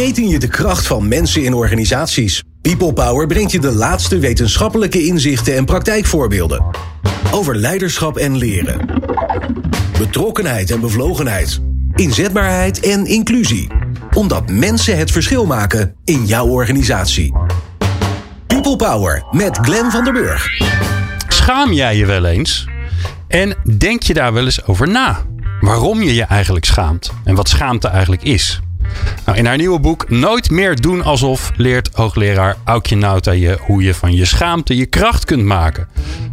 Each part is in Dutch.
ontketen je de kracht van mensen in organisaties. People Power brengt je de laatste wetenschappelijke inzichten en praktijkvoorbeelden. Over leiderschap en leren. Betrokkenheid en bevlogenheid. Inzetbaarheid en inclusie. Omdat mensen het verschil maken in jouw organisatie. People Power met Glenn van der Burg. Schaam jij je wel eens? En denk je daar wel eens over na? Waarom je je eigenlijk schaamt en wat schaamte eigenlijk is? Nou, in haar nieuwe boek Nooit meer doen alsof leert hoogleraar Aukje Nauta je hoe je van je schaamte je kracht kunt maken.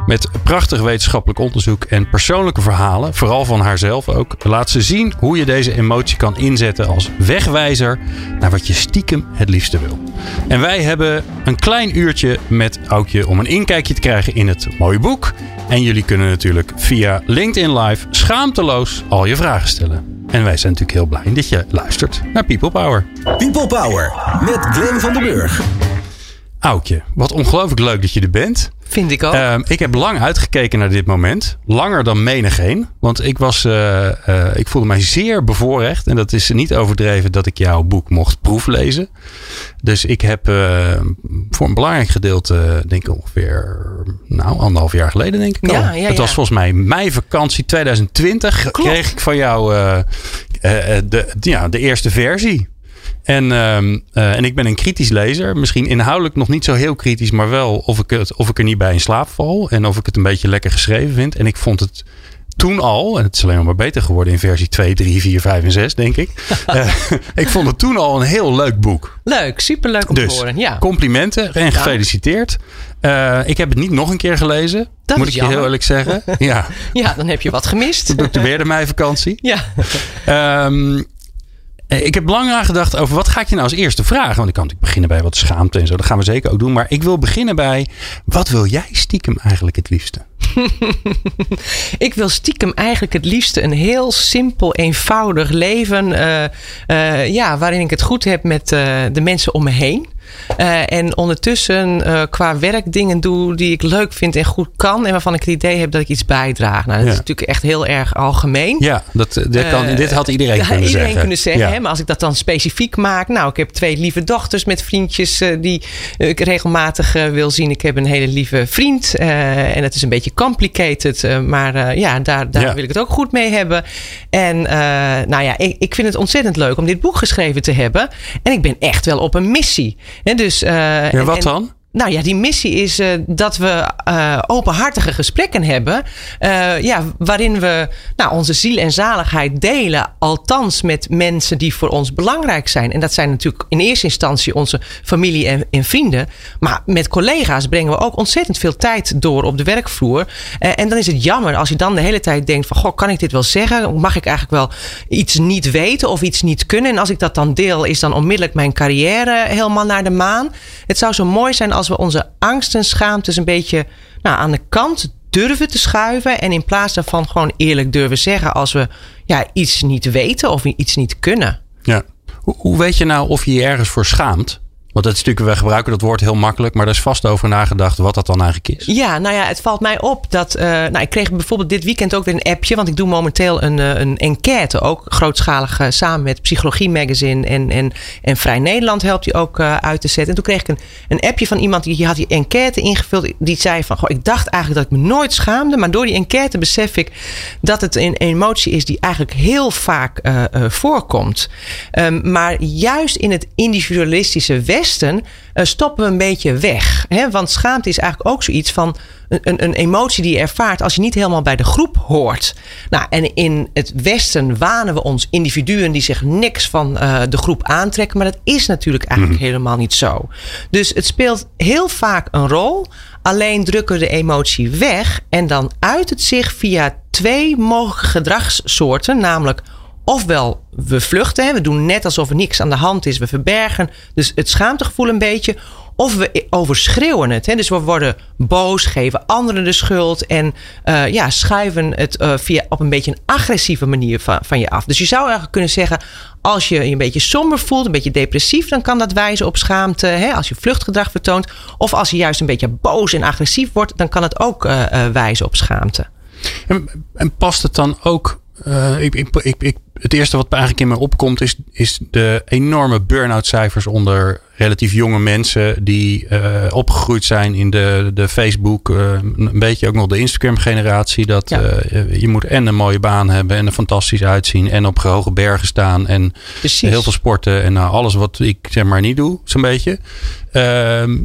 Met prachtig wetenschappelijk onderzoek en persoonlijke verhalen, vooral van haarzelf ook, laat ze zien hoe je deze emotie kan inzetten als wegwijzer naar wat je stiekem het liefste wil. En wij hebben een klein uurtje met Aukje om een inkijkje te krijgen in het mooie boek. En jullie kunnen natuurlijk via LinkedIn Live schaamteloos al je vragen stellen. En wij zijn natuurlijk heel blij dat je luistert naar People Power. People Power met Glenn van den Burg. Aukje, wat ongelooflijk leuk dat je er bent. Vind ik ook. Ehm, ik heb lang uitgekeken naar dit moment. Langer dan menigeen. Want ik, was, uh, uh, ik voelde mij zeer bevoorrecht. En dat is niet overdreven dat ik jouw boek mocht proeflezen. Dus ik heb uh, voor een belangrijk gedeelte, denk ik ongeveer, nou, anderhalf jaar geleden, denk ik. Al. Ja, ja, het was volgens mij mei vakantie 2020. Klopt. Kreeg ik van jou de, ja, de eerste versie. En, uh, uh, en ik ben een kritisch lezer. Misschien inhoudelijk nog niet zo heel kritisch, maar wel of ik, het, of ik er niet bij in slaap val. En of ik het een beetje lekker geschreven vind. En ik vond het toen al, en het is alleen maar beter geworden in versie 2, 3, 4, 5 en 6, denk ik. uh, ik vond het toen al een heel leuk boek. Leuk, superleuk om dus, te horen. Ja. complimenten en gefeliciteerd. Uh, ik heb het niet nog een keer gelezen. Dat moet ik je heel eerlijk zeggen. Ja. ja, dan heb je wat gemist. Toen doe ik weer de meivakantie. Ja. Um, ik heb lang nagedacht over wat ga ik je nou als eerste vragen. Want ik kan natuurlijk beginnen bij wat schaamte en zo. Dat gaan we zeker ook doen. Maar ik wil beginnen bij wat wil jij stiekem eigenlijk het liefste? ik wil stiekem eigenlijk het liefste een heel simpel, eenvoudig leven. Uh, uh, ja, waarin ik het goed heb met de mensen om me heen. Uh, en ondertussen uh, qua werk dingen doe die ik leuk vind en goed kan. En waarvan ik het idee heb dat ik iets bijdraag. Nou, dat ja. is natuurlijk echt heel erg algemeen. Ja, dat, dat kan, dit had iedereen kunnen iedereen zeggen. kunnen zeggen. Ja. Hè? Maar als ik dat dan specifiek maak. Nou, ik heb twee lieve dochters met vriendjes die ik regelmatig wil zien. Ik heb een hele lieve vriend. en het is een beetje complicated. maar ja, daar, daar ja. wil ik het ook goed mee hebben. En nou ja, ik, ik vind het ontzettend leuk om dit boek geschreven te hebben. En ik ben echt wel op een missie. He, dus, uh, ja, wat dan? Nou ja, die missie is uh, dat we uh, openhartige gesprekken hebben. Uh, ja, waarin we nou, onze ziel en zaligheid delen. Althans met mensen die voor ons belangrijk zijn. En dat zijn natuurlijk in eerste instantie onze familie en, en vrienden. Maar met collega's brengen we ook ontzettend veel tijd door op de werkvloer. en dan is het jammer als je dan de hele tijd denkt van... Goh, kan ik dit wel zeggen? Mag ik eigenlijk wel iets niet weten of iets niet kunnen? En als ik dat dan deel, is dan onmiddellijk mijn carrière helemaal naar de maan. Het zou zo mooi zijn als we onze angst en schaamtes een beetje nou, aan de kant durven te schuiven. En in plaats daarvan gewoon eerlijk durven zeggen als we ja, iets niet weten of iets niet kunnen. Ja. Hoe weet je nou of je je ergens voor schaamt? Want dat is natuurlijk, we gebruiken dat woord heel makkelijk, maar daar is vast over nagedacht wat dat dan eigenlijk is. Ja, nou ja, het valt mij op dat. Uh, nou, ik kreeg bijvoorbeeld dit weekend ook weer een appje, want ik doe momenteel een, uh, een enquête, ook grootschalig uh, samen met Psychologie Magazine en, en, en Vrij Nederland helpt die ook uit te zetten. En toen kreeg ik een, een appje van iemand die had die enquête ingevuld, die zei van, goh, ik dacht eigenlijk dat ik me nooit schaamde, maar door die enquête besef ik dat het een emotie is die eigenlijk heel vaak voorkomt. Um, maar juist in het individualistische Westen uh, stoppen we een beetje weg. Hè? Want schaamte is eigenlijk ook zoiets van een, een, emotie die je ervaart als je niet helemaal bij de groep hoort. Nou, en in het Westen wanen we ons individuen die zich niks van uh, de groep aantrekken. Maar dat is natuurlijk eigenlijk mm-hmm. helemaal niet zo. Dus het speelt heel vaak een rol. Alleen drukken we de emotie weg. En dan uit het zich via twee mogelijke gedragssoorten. Namelijk ofwel we vluchten, we doen net alsof er niks aan de hand is, we verbergen dus het schaamtegevoel een beetje. Of we overschreeuwen het. Hè? Dus we worden boos, geven anderen de schuld. En uh, ja, schuiven het uh, via op een beetje een agressieve manier van, van je af. Dus je zou eigenlijk kunnen zeggen. Als je je een beetje somber voelt, een beetje depressief, dan kan dat wijzen op schaamte. Hè? Als je vluchtgedrag vertoont. Of als je juist een beetje boos en agressief wordt, dan kan het ook uh, wijzen op schaamte. En, past het dan ook uh, ik, ik, ik, het eerste wat eigenlijk in me opkomt is, is de enorme burn-out cijfers onder relatief jonge mensen die uh, opgegroeid zijn in de, de Facebook, uh, een beetje ook nog de Instagram generatie. Dat ja. uh, je moet en een mooie baan hebben en er fantastisch uitzien en op hoge bergen staan en Precies. heel veel sporten en nou, alles wat ik zeg maar niet doe, zo'n beetje. Ehm,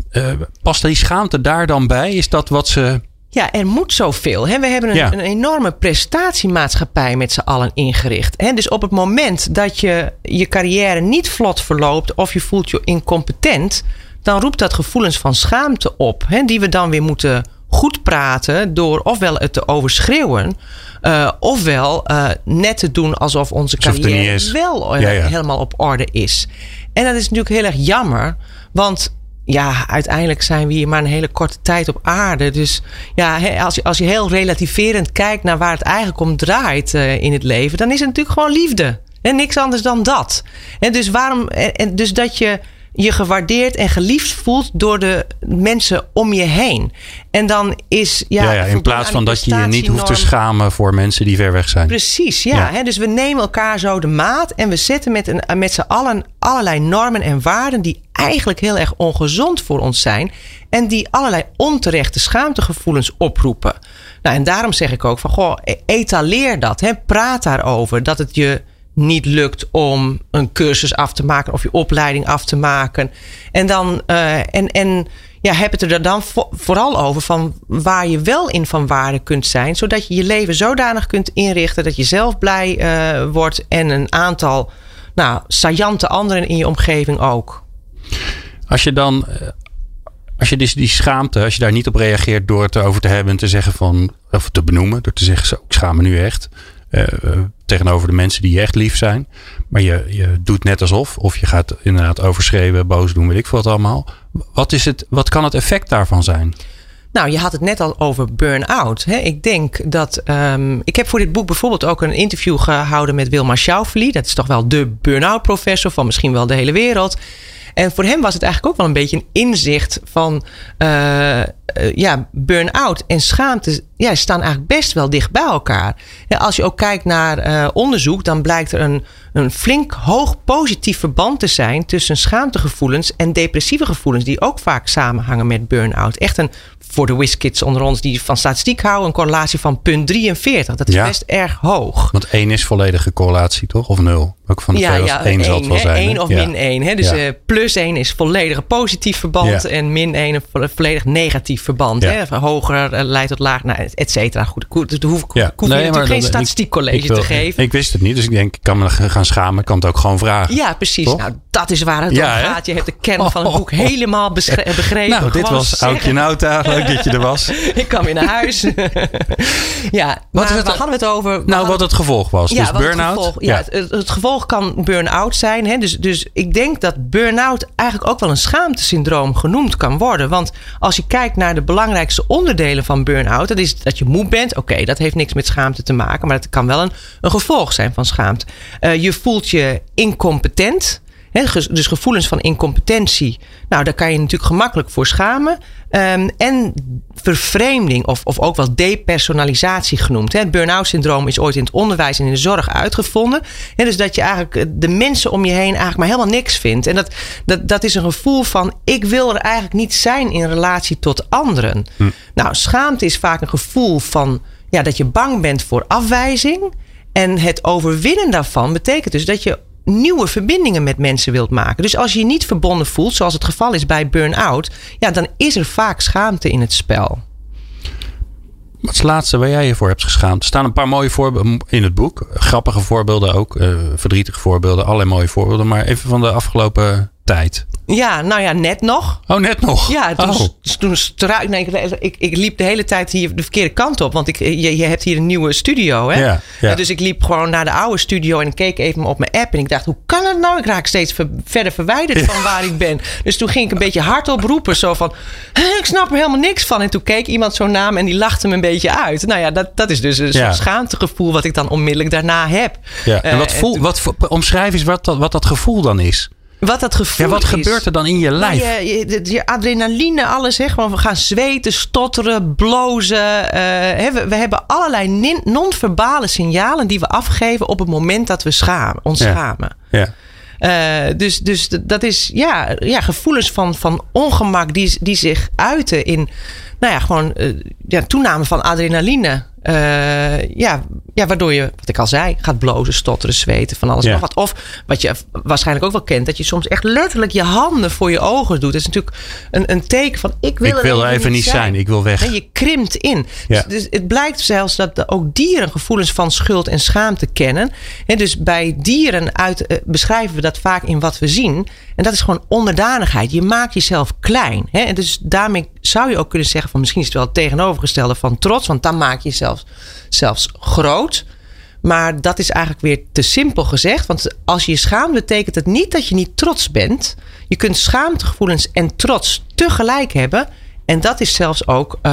past die schaamte daar dan bij? Is dat wat ze ja, er moet zoveel. Hè? We hebben een, een enorme prestatiemaatschappij met z'n allen ingericht. Hè? Dus op het moment dat je je carrière niet vlot verloopt of je voelt je incompetent, dan roept dat gevoelens van schaamte op, hè? die we dan weer moeten goed praten door ofwel het te overschreeuwen, uh, ofwel uh, net te doen alsof onze carrière wel ja, ja. helemaal op orde is. En dat is natuurlijk heel erg jammer, want ja, uiteindelijk zijn we hier maar een hele korte tijd op aarde. Dus ja, als je, als je heel relativerend kijkt naar waar het eigenlijk om draait uh, in het leven, dan is het natuurlijk gewoon liefde. En niks anders dan dat. En dus waarom. En dus dat je je gewaardeerd en geliefd voelt door de mensen om je heen. En dan is. Ja, ja, ja in plaats van dat je je niet hoeft te schamen voor mensen die ver weg zijn. Precies, ja. ja. Hè, dus we nemen elkaar zo de maat en we zetten met, een, met z'n allen allerlei normen en waarden die eigenlijk heel erg ongezond voor ons zijn. En die allerlei onterechte schaamtegevoelens oproepen. Nou, en daarom zeg ik ook van goh, e-, etaleer dat. Hè, praat daarover. Dat het je niet lukt om een cursus af te maken of je opleiding af te maken. En dan uh, en, en ja, heb het er dan vooral over van waar je wel in van waarde kunt zijn, zodat je je leven zodanig kunt inrichten dat je zelf blij uh, wordt en een aantal nou, saillante anderen in je omgeving ook. Als je dan, eh, als je dus die schaamte, als je daar niet op reageert door het over te hebben en te zeggen van, of te benoemen, door te zeggen, zo, ik schaam me nu echt. Uh, tegenover de mensen die je echt lief zijn. Maar je, je doet net alsof. Of je gaat inderdaad overschreven, boos doen, weet ik wat allemaal. Wat, is het, wat kan het effect daarvan zijn? Nou, je had het net al over burn-out. Ik denk dat. Um, ik heb voor dit boek bijvoorbeeld ook een interview gehouden met Wilma Schauffele. Dat is toch wel de burn-out professor van misschien wel de hele wereld. En voor hem was het eigenlijk ook wel een beetje een inzicht van uh, ja, burn-out en schaamte ja, staan eigenlijk best wel dicht bij elkaar. Ja, als je ook kijkt naar uh, onderzoek, dan blijkt er een, een flink hoog positief verband te zijn tussen schaamtegevoelens en depressieve gevoelens, die ook vaak samenhangen met burn-out. Echt een voor de WizKids onder ons die van statistiek houden, een correlatie van punt 43. Dat is best erg hoog. Want 1 is volledige correlatie, toch? Of 0? Ook van de ja, twee ja, 1 zal het wel zijn. 1 of min 1. Hè? Dus uh, plus 1 is volledig positief verband en min 1 een volledig negatief verband. Hè? Hoger uh, leidt tot laag, nou, et cetera. Goed, goed dus hoef ik ja. hoef nee, natuurlijk geen statistiekcollege te geven. Ik wist het niet, dus ik denk, ik kan me gaan schamen. Ik kan het ook gewoon vragen. Ja, precies. Toch? Nou, dat is waar het om gaat. Je hebt de kern van het boek helemaal begrepen. Nou, dit was Aukje Nauta. Leuk dat je er was. ik kwam weer naar huis. ja, wat maar, waar hadden we het over? Nou, wat het gevolg was. Ja, dus burn-out. Ja, Het, het, gevolg kan burn-out zijn. Hè? Dus, dus ik denk dat burn-out eigenlijk ook wel een schaamtesyndroom genoemd kan worden. Want als je kijkt naar de belangrijkste onderdelen van burn-out, dat is dat je moe bent. Oké, dat heeft niks met schaamte te maken, maar het kan wel een, een gevolg zijn van schaamte. Uh, je voelt je incompetent dus gevoelens van incompetentie. Nou, daar kan je natuurlijk gemakkelijk voor schamen. Um, en vervreemding, of, of ook wel depersonalisatie genoemd. Het burn-out syndroom is ooit in het onderwijs en in de zorg uitgevonden. En dus dat je eigenlijk eh, de mensen om je heen eigenlijk maar helemaal niks vindt. En dat, dat, dat is een gevoel van: ik wil er eigenlijk niet zijn in relatie tot anderen. Hm. Nou, schaamte is vaak een gevoel van ja, dat je bang bent voor afwijzing. En het overwinnen daarvan betekent dus dat je nieuwe verbindingen met mensen wilt maken. Dus als je je niet verbonden voelt, zoals het geval is bij burn-out, ja, dan is er vaak schaamte in het spel. Wat is het laatste waar jij je voor hebt geschaamd? Er staan een paar mooie voorbeelden in het boek. Grappige voorbeelden ook. Uh, verdrietige voorbeelden. Allerlei mooie voorbeelden. Maar even van de afgelopen tijd. Ja, nou ja, net nog. Oh, net nog? Ja, toen, oh. toen struik, nee, ik, ik, liep de hele tijd hier de verkeerde kant op. Want ik, je, je hebt hier een nieuwe studio, hè? Ja, ja. Dus ik liep gewoon naar de oude studio en keek even op mijn app. En ik dacht, hoe kan het nou? Ik raak steeds verder verwijderd van waar ik ben. Dus toen ging ik een beetje hardop roepen. Zo van, ik snap er helemaal niks van. En toen keek iemand zo'n naam en die lachte me een beetje uit. Nou ja, dat, dat is dus een schaamtegevoel wat ik dan onmiddellijk daarna heb. Ja. En wat, uh, voel, wat omschrijf eens wat dat, wat dat gevoel dan is. Wat dat gevoel Ja, wat is. gebeurt er dan in je Nou, lijf? Je, je, adrenaline, alles. Hè? Gewoon, we gaan zweten, stotteren, blozen. eh, hè, we, we hebben allerlei non-verbale signalen die we afgeven op het moment dat we schamen, ons Ja. schamen. Ja. Eh, dus, dus dat is ja, ja, gevoelens van, van ongemak die, die zich uiten in nou ja, gewoon eh, ja, toename van adrenaline. Eh, ja, ja, waardoor je, wat ik al zei, gaat blozen, stotteren, zweten, van alles Ja. nog wat. Of wat je waarschijnlijk ook wel kent, dat je soms echt letterlijk je handen voor je ogen doet. Dat is natuurlijk een, een teken van ik wil, Ik wil er even niet zijn, ik wil weg. Nee, je krimpt in. Ja. Dus, dus het blijkt zelfs dat de- ook dieren gevoelens van schuld en schaamte kennen. En dus bij dieren uit, eh, beschrijven we dat vaak in wat we zien. En dat is gewoon onderdanigheid. Je maakt jezelf klein. Hè? En dus daarmee zou je ook kunnen zeggen van misschien is het wel het tegenovergestelde van trots. Want dan maak je jezelf zelfs groot. Maar dat is eigenlijk weer te simpel gezegd. Want als je je schaamt, betekent het niet dat je niet trots bent. Je kunt schaamtegevoelens en trots tegelijk hebben. En dat is zelfs ook uh,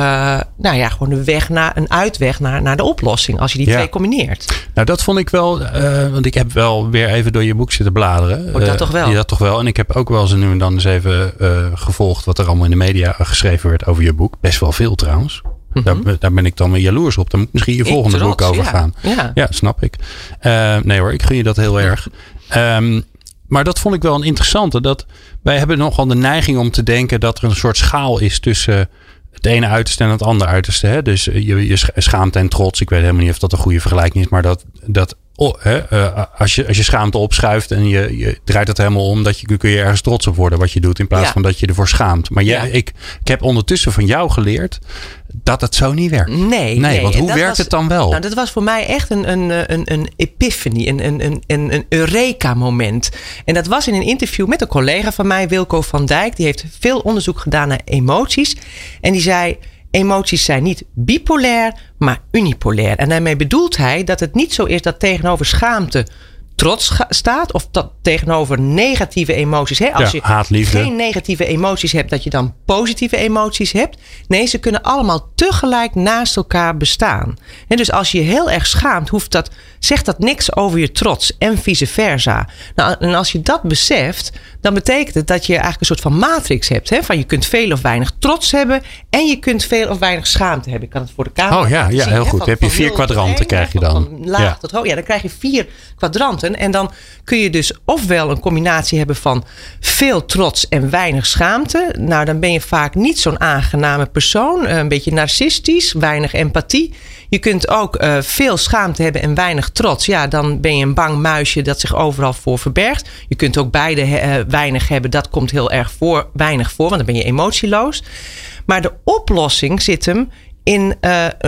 nou ja, gewoon de weg naar een uitweg naar, naar de oplossing. Als je die Ja. twee combineert. Nou, dat vond ik wel, uh, want ik heb wel weer even door je boek zitten bladeren. Oh, dat uh, toch wel? Ja, dat toch wel. En ik heb ook wel eens nu en dan eens even gevolgd wat er allemaal in de media geschreven werd over je boek. Best wel veel trouwens. Mm -hmm. daar, daar, ben ik dan weer jaloers op. Daar moet misschien je volgende trots, boek over ja. gaan. Ja. ja, snap ik. Uh, nee hoor, ik gun je dat heel erg. Um, maar dat vond ik wel een interessante. Dat wij hebben nogal de neiging om te denken dat er een soort schaal is tussen het ene uiterste en het andere uiterste. Hè? Dus je, je schaamte en trots. Ik weet helemaal niet of dat een goede vergelijking is. Maar dat, dat oh, hè, uh, als, je, als je schaamte opschuift en je, je draait het helemaal om. Dat je, kun je ergens trots op worden wat je doet. In plaats Ja. van dat je ervoor schaamt. Maar jij, Ja. ik, ik heb ondertussen van jou geleerd dat het zo niet werkt. Nee, Nee, want hoe werkt was- het dan wel? Nou, dat was voor mij echt een, een, een, een epiphany, een, een, een, een, een Eureka-moment. En dat was in een interview met een collega van mij, Wilco van Dijk. Die heeft veel onderzoek gedaan naar emoties. En die zei: Emoties zijn niet bipolair, maar unipolair. En daarmee bedoelt hij dat het niet zo is dat tegenover schaamte trots staat. Of dat tegenover negatieve emoties. Hè? Als Ja, je geen negatieve emoties hebt, dat je dan positieve emoties hebt. Nee, ze kunnen allemaal tegelijk naast elkaar bestaan. En dus als je je heel erg schaamt, hoeft dat, zegt dat niks over je trots en vice versa. Nou, en als je dat beseft, dan betekent het dat je eigenlijk een soort van matrix hebt. Hè? Van je kunt veel of weinig trots hebben en je kunt veel of weinig schaamte hebben. Ik kan het voor de camera Oh ja, ja, zien, heel hè? goed. Van- Dan heb je vier kwadranten krijg je van- dan. Van laag Ja. tot hoog. Ja, dan krijg je vier kwadranten. En dan kun je dus ofwel een combinatie hebben van veel trots en weinig schaamte. Nou, dan ben je vaak niet zo'n aangename persoon. eh, Een beetje narcistisch, weinig empathie. Je kunt ook eh, veel schaamte hebben en weinig trots. Ja, dan ben je een bang muisje dat zich overal voor verbergt. Je kunt ook beide eh, weinig hebben. Dat komt heel erg voor, weinig voor, want dan ben je emotieloos. Maar de oplossing zit hem in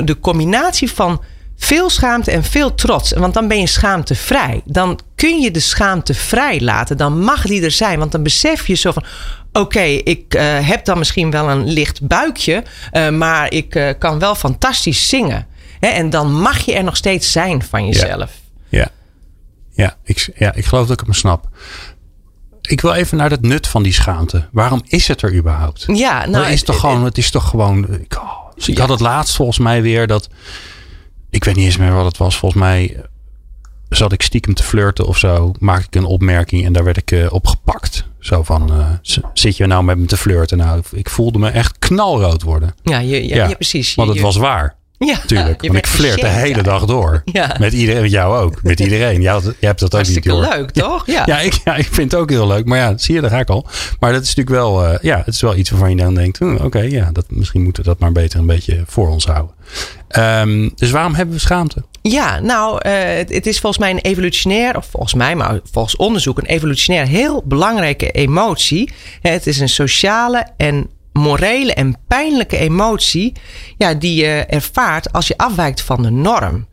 de combinatie van veel schaamte en veel trots. Want dan ben je schaamtevrij. Dan kun je de schaamte vrij laten. Dan mag die er zijn. Want dan besef je zo van. Oké, ik eh, heb dan misschien wel een licht buikje. eh, maar ik eh, kan wel fantastisch zingen. Hè, en dan mag je er nog steeds zijn van jezelf. Ja. Ja, ik, ja, ik geloof dat ik het me snap. Ik wil even naar het nut van die schaamte. Waarom is het er überhaupt? Ja, Nou, het is toch gewoon, het is toch gewoon. Ik, oh, ik had het laatst volgens mij weer dat. Ik weet niet eens meer wat het was. Volgens mij zat ik stiekem te flirten of zo. Maakte ik een opmerking en daar werd ik eh, op gepakt. Zo van, eh, zit je nou met me te flirten? Nou, ik voelde me echt knalrood worden. Ja, je, ja, ja, precies. Want het je- was waar. ja, Tuurlijk. je want ik flirt de hele dag door. Ja. Met iedereen, met jou ook. Met iedereen. Jij, jij hebt dat ook niet Hartstikke door. leuk, toch? Ja. Ja, ik, ja, ik vind het ook heel leuk. Maar ja, zie je, daar ga ik al. Maar dat is natuurlijk wel, eh, ja, het is wel iets waarvan je dan denkt, hm, oké, ja, dat, misschien moeten we dat maar beter een beetje voor ons houden. Ehm, dus waarom hebben we schaamte? Ja, nou, eh, het, is volgens mij een evolutionair, of volgens mij, maar volgens onderzoek, een evolutionair heel belangrijke emotie. Het is een sociale en morele en pijnlijke emotie ja, die je ervaart als je afwijkt van de norm.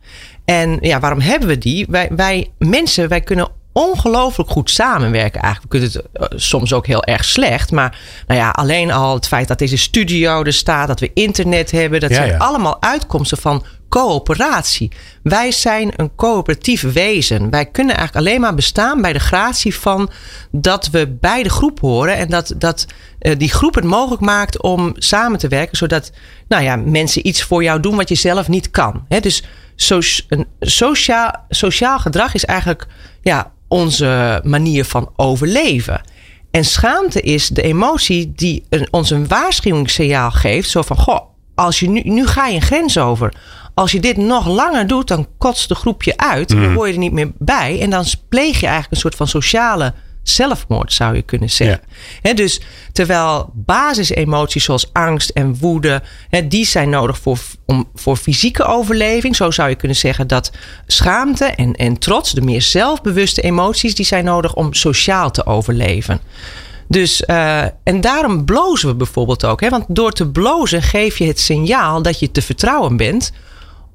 En ja, waarom hebben we die? Wij, wij mensen, wij kunnen ongelooflijk goed samenwerken eigenlijk. We kunnen het eh, soms ook heel erg slecht. Maar nou ja, alleen al het feit dat deze studio er staat, dat we internet hebben, dat Ja, zijn ja. allemaal uitkomsten van coöperatie. Wij zijn een coöperatief wezen. Wij kunnen eigenlijk alleen maar bestaan bij de gratie van dat we bij de groep horen en dat, dat eh, die groep het mogelijk maakt om samen te werken, zodat nou ja, mensen iets voor jou doen wat je zelf niet kan. Hè, dus so, een sociaal, sociaal gedrag is eigenlijk ja, onze manier van overleven. En schaamte is de emotie die een, ons een waarschuwingssignaal geeft. Zo van, goh, als je nu, nu ga je een grens over. Als je dit nog langer doet, dan kotst de groep je uit. Dan hoor je er niet meer bij. En dan pleeg je eigenlijk een soort van sociale zelfmoord, zou je kunnen zeggen. He, dus terwijl basisemoties zoals angst en woede, he, die zijn nodig voor, om, voor fysieke overleving. Zo zou je kunnen zeggen dat schaamte en, en trots, de meer zelfbewuste emoties, die zijn nodig om sociaal te overleven. Dus, uh, en daarom blozen we bijvoorbeeld ook. Hè? Want door te blozen geef je het signaal dat je te vertrouwen bent.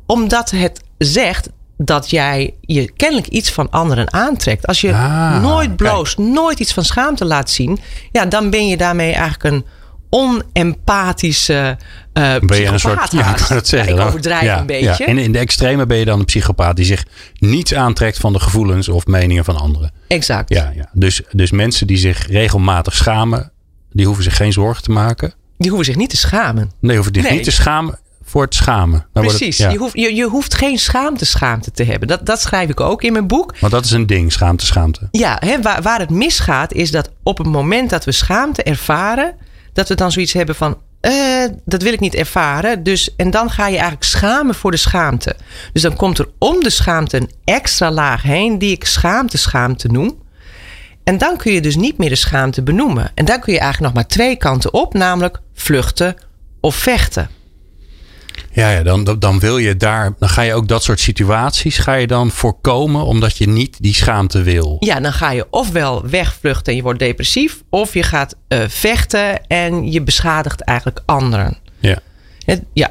Omdat het zegt dat jij je kennelijk iets van anderen aantrekt. Als je Ah, nooit bloost, nooit iets van schaamte laat zien, ja, dan ben je daarmee eigenlijk een onempathische uh, ben je een soort. psychopaat Ja, ik kan het zeggen. Ja, ik overdrijf ja, een beetje. Ja. En in de extreme ben je dan een psychopaat die zich niets aantrekt van de gevoelens of meningen van anderen. Exact. Ja, ja. Dus, dus mensen die zich regelmatig schamen, die hoeven zich geen zorgen te maken. Die hoeven zich niet te schamen. Nee, hoeven zich Nee. niet te schamen voor het schamen. Dan het- Precies. ja. Je, hoeft, je, je hoeft geen schaamte schaamte te hebben. Dat, dat schrijf ik ook in mijn boek. Want dat is een ding, schaamte, schaamte. Ja, hè, waar, waar het misgaat is dat op het moment dat we schaamte ervaren, dat we dan zoiets hebben van. eh, dat wil ik niet ervaren. Dus, en dan ga je eigenlijk schamen voor de schaamte. Dus dan komt er om de schaamte een extra laag heen, die ik schaamte, schaamte noem. En dan kun je dus niet meer de schaamte benoemen. En dan kun je eigenlijk nog maar twee kanten op, namelijk vluchten of vechten. Ja, ja dan, dan- wil je daar, dan ga je ook dat soort situaties ga je dan voorkomen omdat je niet die schaamte wil. Ja, dan ga je ofwel wegvluchten en je wordt depressief, of je gaat eh, vechten en je beschadigt eigenlijk anderen. Ja. Het- ja,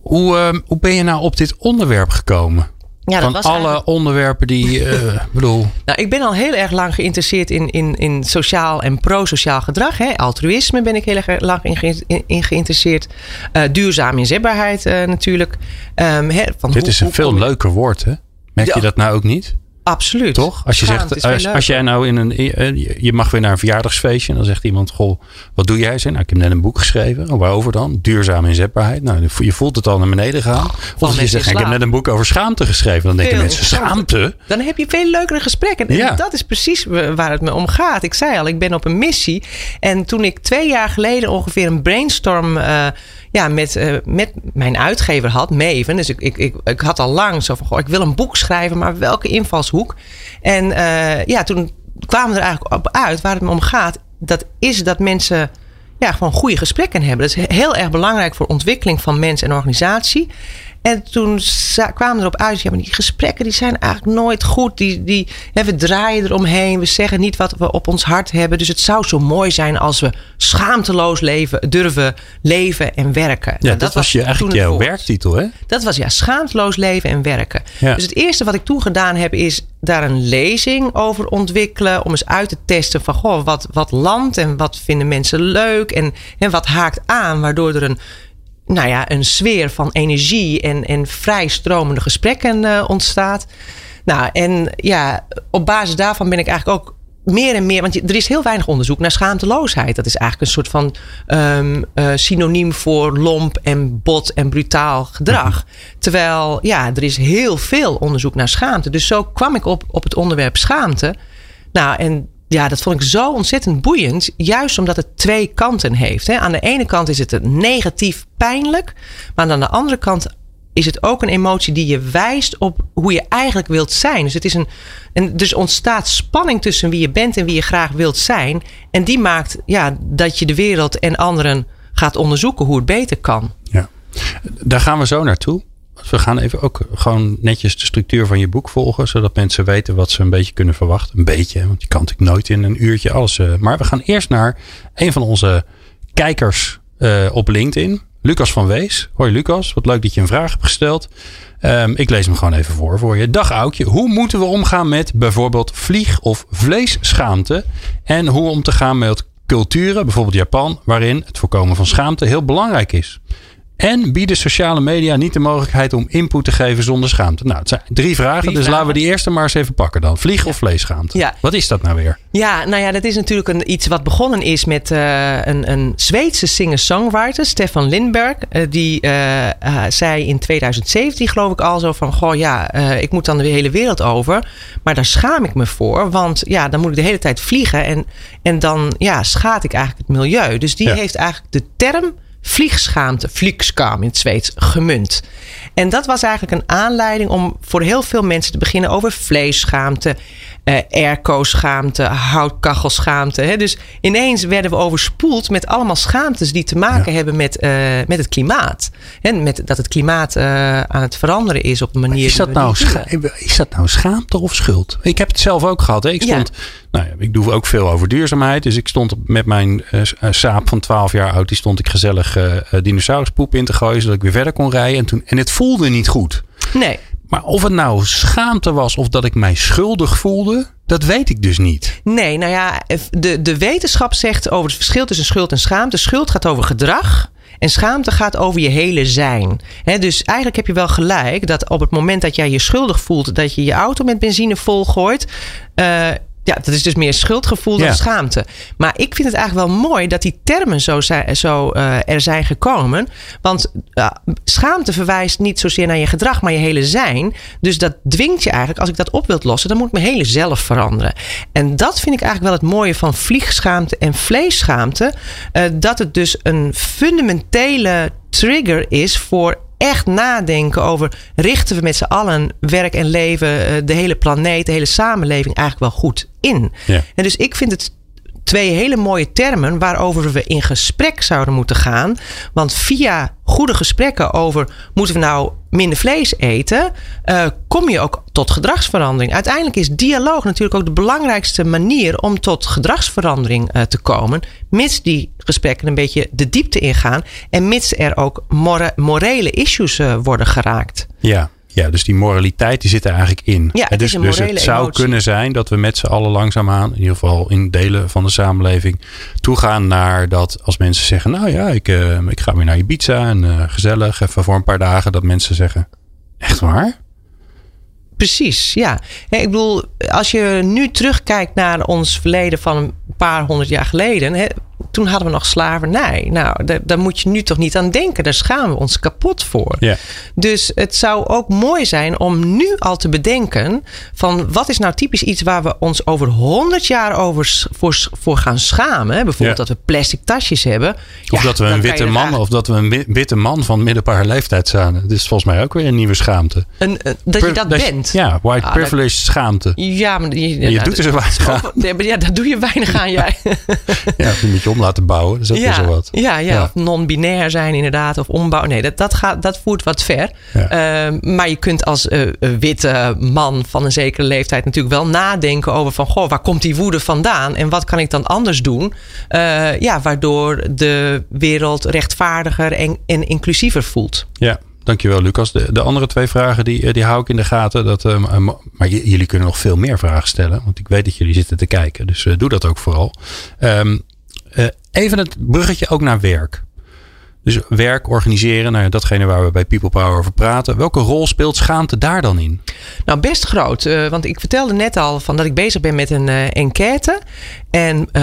Hoe, ehm, hoe ben je nou op dit onderwerp gekomen? Ja Van was alle eigenlijk- onderwerpen die, ik bedoel, Nou, ik ben al heel erg lang geïnteresseerd in, in, in sociaal en pro-sociaal gedrag. Hè. Altruïsme ben ik heel erg lang in, ge- in, geïnteresseerd. Eh duurzaam inzetbaarheid eh, natuurlijk. Ehm, hè, van dit hoe- is een hoe veel leuker woord, hè? Merk je dat nou ook niet? Absoluut. Toch? Als je zegt, als, jij nou in een, eh, je mag weer naar een verjaardagsfeestje en dan zegt iemand, goh, wat doe jij? Zeg, nou, ik heb net een boek geschreven. Oh, waarover dan? Duurzame inzetbaarheid. Nou, je voelt het al naar beneden gaan. Of als je zegt, ik heb net een boek over schaamte geschreven. Dan denken Veel mensen, schaamte? Dan heb je veel leukere gesprekken. En Ja. dat is precies waar het me om gaat. Ik zei al, ik ben op een missie. En toen ik twee jaar geleden ongeveer een brainstorm eh, ja, met, eh, met mijn uitgever had, Maven. Dus ik, ik, ik, ik had al lang zo van, goh, ik wil een boek schrijven, maar welke invalshoek? En eh, ja, toen kwamen we er eigenlijk op uit waar het me om gaat. Dat is dat mensen ja, gewoon goede gesprekken hebben. Dat is heel erg belangrijk voor ontwikkeling van mens en organisatie. En toen kwamen we erop uit, ja, maar die gesprekken die zijn eigenlijk nooit goed. Die, die, hè, we draaien eromheen, we zeggen niet wat we op ons hart hebben. Dus het zou zo mooi zijn als we schaamteloos leven, durven leven en werken. Ja, Nou, dat, was je eigenlijk jouw werktitel, hè? Dat was ja, schaamteloos leven en werken. Ja. Dus het eerste wat ik toen gedaan heb, is daar een lezing over ontwikkelen. Om eens uit te testen van goh, wat, wat landt en wat vinden mensen leuk. En, en wat haakt aan, waardoor er een, nou ja, een sfeer van energie en, en vrij stromende gesprekken eh, ontstaat. Nou, en ja, op basis daarvan ben ik eigenlijk ook meer en meer, want er is heel weinig onderzoek naar schaamteloosheid. Dat is eigenlijk een soort van ehm, eh, synoniem voor lomp en bot en brutaal gedrag. Terwijl, ja, er is heel veel onderzoek naar schaamte. Dus zo kwam ik op, op het onderwerp schaamte. Nou, en ja, dat vond ik zo ontzettend boeiend. Juist omdat het twee kanten heeft. Hè. Aan de ene kant is het negatief pijnlijk. Maar aan de andere kant is het ook een emotie die je wijst op hoe je eigenlijk wilt zijn. Dus, het is een, en dus ontstaat spanning tussen wie je bent en wie je graag wilt zijn. En die maakt ja, dat je de wereld en anderen gaat onderzoeken hoe het beter kan. Ja. Daar gaan we zo naartoe. We gaan even ook gewoon netjes de structuur van je boek volgen. Zodat mensen weten wat ze een beetje kunnen verwachten. Een beetje, want je kan natuurlijk nooit in een uurtje alles. eh, maar we gaan eerst naar een van onze kijkers eh, op LinkedIn. Lucas van Wees. Hoi Lucas, wat leuk dat je een vraag hebt gesteld. Ehm, ik lees hem gewoon even voor voor je. Dag Aukje, hoe moeten we omgaan met bijvoorbeeld vlieg- of vleesschaamte? En hoe om te gaan met culturen, bijvoorbeeld Japan, waarin het voorkomen van schaamte heel belangrijk is. En bieden sociale media niet de mogelijkheid om input te geven zonder schaamte? Nou, het zijn drie vragen. Drie dus vragen. laten we die eerste maar eens even pakken dan. Vlieg of vleesschaamte? Ja. Wat is dat nou weer? Ja, nou ja, dat is natuurlijk een, iets wat begonnen is met eh, een, een Zweedse singer-songwriter, Stefan Lindberg. Eh, die eh, zei in 2017, geloof ik al, zo van: Goh, ja, ik moet dan de hele wereld over. Maar daar schaam ik me voor, want ja, dan moet ik de hele tijd vliegen. En, en dan ja, schaad ik eigenlijk het milieu. Dus die Ja. heeft eigenlijk de term vliegschaamte, vliegskam in het Zweeds, gemunt. En dat was eigenlijk een aanleiding om voor heel veel mensen te beginnen over vleesschaamte, eh airco-schaamte, houtkachelschaamte. Hè. Dus ineens werden we overspoeld met allemaal schaamtes die te maken hebben met, eh, met het klimaat. En met dat het klimaat eh, aan het veranderen is op een manier. Is dat, nou is dat nou schaamte of schuld? Ik heb het zelf ook gehad. Hè? Ik, Ja. stond, nou ja, ik doe ook veel over duurzaamheid. Dus ik stond met mijn saap van 12 jaar oud. Die stond ik gezellig dinosauruspoep in te gooien. Zodat ik weer verder kon rijden. En, toen, en het voelde niet goed. Nee. Maar of het nou schaamte was of dat ik mij schuldig voelde. Dat weet ik dus niet. Nee, nou ja, de, de wetenschap zegt over het verschil tussen schuld en schaamte. Schuld gaat over gedrag. En schaamte gaat over je hele zijn. Dus eigenlijk heb je wel gelijk dat op het moment dat jij je schuldig voelt dat je je auto met benzine volgooit. eh ja, dat is dus meer schuldgevoel dan Ja. schaamte. Maar ik vind het eigenlijk wel mooi dat die termen zo, zijn, zo eh, er zijn gekomen. Want schaamte verwijst niet zozeer naar je gedrag, maar je hele zijn. Dus dat dwingt je eigenlijk, als ik dat op wilt lossen, dan moet ik mijn hele zelf veranderen. En dat vind ik eigenlijk wel het mooie van vliegschaamte en vleesschaamte. eh, dat het dus een fundamentele trigger is voor echt nadenken over richten we met z'n allen werk en leven, eh, de hele planeet, de hele samenleving eigenlijk wel goed in. Ja. En dus ik vind het twee hele mooie termen waarover we in gesprek zouden moeten gaan. Want via goede gesprekken over moeten we nou minder vlees eten, eh, kom je ook tot gedragsverandering. Uiteindelijk is dialoog natuurlijk ook de belangrijkste manier om tot gedragsverandering eh, te komen. Mits die gesprekken een beetje de diepte ingaan en mits er ook more- morele issues eh, worden geraakt. Ja. Ja, dus die moraliteit die zit er eigenlijk in. Ja, het dus, is een dus het zou emotie. kunnen zijn dat we met z'n allen langzaamaan, in ieder geval in delen van de samenleving, toegaan naar dat als mensen zeggen, nou ja, ik, eh, ik ga weer naar Ibiza en eh, gezellig, even voor een paar dagen, dat mensen zeggen, echt waar? Precies, ja. Ik bedoel, als je nu terugkijkt naar ons verleden van een paar honderd jaar geleden. Hè, toen hadden we nog slavernij. Nou, daar, daar moet je nu toch niet aan denken. Daar schamen we ons kapot voor. Ja. Dus het zou ook mooi zijn om nu al te bedenken: van wat is nou typisch iets waar we ons over honderd jaar over voor, gaan schamen? Bijvoorbeeld dat we plastic tasjes hebben. Of Ja, dat we een witte man, of dat we een wi- witte man van middelbare leeftijd zijn. Dat is volgens mij ook weer een nieuwe schaamte. Een, een- dat je dat bent. Ja, white Ah, privilege schaamte. Ja, maar je, je doet er zo weinig aan. Ja, daar doe je weinig aan, jij. Ja, die moet je om laten bouwen. Dat is ook weer zo wat. Ja, ja, Ja. of non-binair zijn inderdaad. Of ombouw. Nee, dat, dat, gaat, dat voert wat ver. Ja. Ehm, maar je kunt als eh, witte man van een zekere leeftijd natuurlijk wel nadenken over van... Goh, waar komt die woede vandaan? En wat kan ik dan anders doen? Eh, ja, waardoor de wereld rechtvaardiger en, en inclusiever voelt. Ja, dankjewel Lucas. De, de andere twee vragen die, die hou ik in de gaten. Dat, maar jullie kunnen nog veel meer vragen stellen. Want ik weet dat jullie zitten te kijken. Dus doe dat ook vooral. Ehm, eh, even het bruggetje ook naar werk. Dus werk organiseren, nou ja, datgene waar we bij People Power over praten. Welke rol speelt schaamte daar dan in? Nou, best groot. eh, want ik vertelde net al van dat ik bezig ben met een eh, enquête. En eh,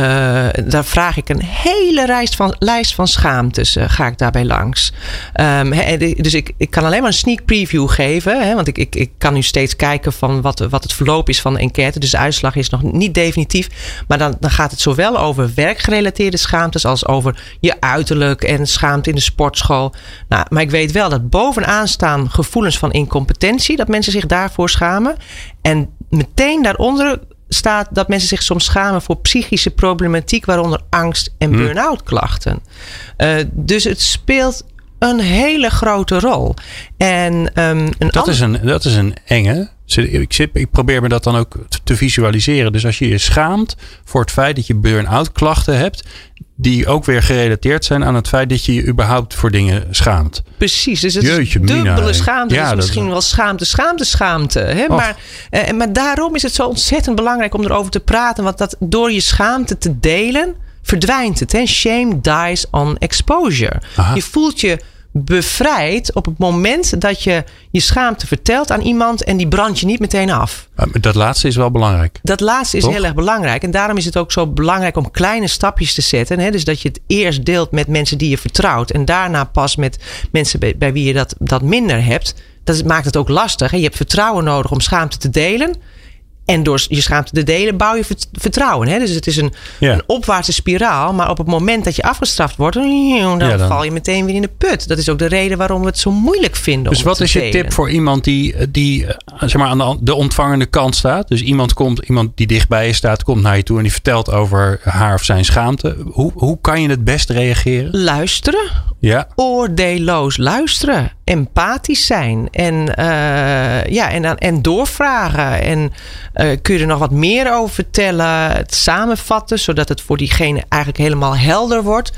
daar vraag ik een hele lijst van, lijst van schaamtes. ga ik daarbij langs. Ehm, dus ik, ik kan alleen maar een sneak preview geven. Hè, want ik, ik, ik kan nu steeds kijken van wat, wat het verloop is van de enquête. Dus de uitslag is nog niet definitief. Maar dan, dan gaat het zowel over werkgerelateerde schaamtes als over je uiterlijk en schaamte in de sportschool. Nou, maar ik weet wel dat bovenaan staan gevoelens van incompetentie. Dat mensen zich daarvoor schamen. En meteen daaronder staat dat mensen zich soms schamen voor psychische problematiek, waaronder angst en burn-out klachten. Eh, dus het speelt een hele grote rol. En ehm, een Dat ander- is een, dat is een enge. Ik, zit, ik probeer me dat dan ook te- visualiseren. Dus als je je schaamt voor het feit dat je burn-out klachten hebt. Die ook weer gerelateerd zijn aan het feit dat je je überhaupt voor dingen schaamt. Precies, dus het Jeetje, is dubbele schaamte. Ja, dat misschien is- wel schaamte, schaamte, schaamte. Hè? Och. Maar, eh, maar daarom is het zo ontzettend belangrijk om erover te praten. Want dat door je schaamte te delen, verdwijnt het. Hè? Shame dies on exposure. Aha. Je voelt je bevrijdt op het moment dat je je schaamte vertelt aan iemand en die brandt je niet meteen af. Dat laatste is wel belangrijk. Dat laatste is heel erg belangrijk. En daarom is het ook zo belangrijk om kleine stapjes te zetten. Hè? Dus dat je het eerst deelt met mensen die je vertrouwt. En daarna pas met mensen bij, bij wie je dat, dat minder hebt. Dat maakt het ook lastig. Hè? Je hebt vertrouwen nodig om schaamte te delen. En door je schaamte te delen bouw je vertrouwen. Hè? Dus het is een, een, opwaartse spiraal. Maar op het moment dat je afgestraft wordt, dan, dan, val je meteen weer in de put. Dat is ook de reden waarom we het zo moeilijk vinden. Dus wat is je tip voor iemand die, die eh, zeg maar aan de, ontvangende kant staat? Dus iemand komt, iemand die dichtbij je staat, komt naar je toe en die vertelt over haar of zijn schaamte. Hoe, hoe kan je het best reageren? Luisteren. Ja. Oordeelloos luisteren. Empathisch zijn. En, uh, ja, en, en doorvragen. En uh, kun je er nog wat meer over vertellen? Het samenvatten, zodat het voor diegene eigenlijk helemaal helder wordt.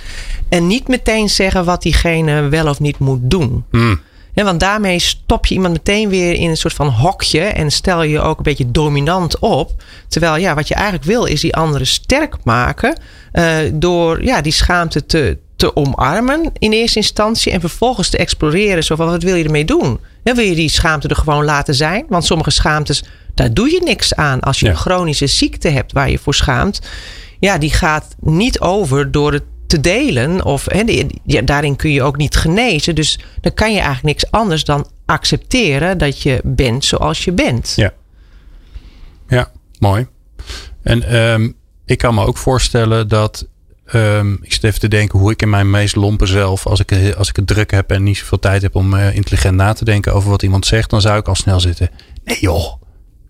En niet meteen zeggen wat diegene wel of niet moet doen. Hmm. want daarmee stop je iemand meteen weer in een soort van hokje en stel je ook een beetje dominant op. Terwijl ja, wat je eigenlijk wil is die anderen sterk maken uh, door ja, die schaamte te, te omarmen in eerste instantie en vervolgens te exploreren. Zo van wat wil je ermee doen? wil je die schaamte er gewoon laten zijn? Want sommige schaamtes, daar doe je niks aan. Als je een chronische ziekte hebt waar je voor schaamt, ja, die gaat niet over door het te delen. Of he, ja, daarin kun je ook niet genezen. Dus dan kan je eigenlijk niks anders dan accepteren dat je bent zoals je bent. Ja, ja mooi. En um, ik kan me ook voorstellen dat Um, ik zit even te denken hoe ik in mijn meest lompe zelf, als ik, als ik het druk heb en niet zoveel tijd heb om uh, intelligent na te denken over wat iemand zegt, dan zou ik al snel zitten. Nee joh,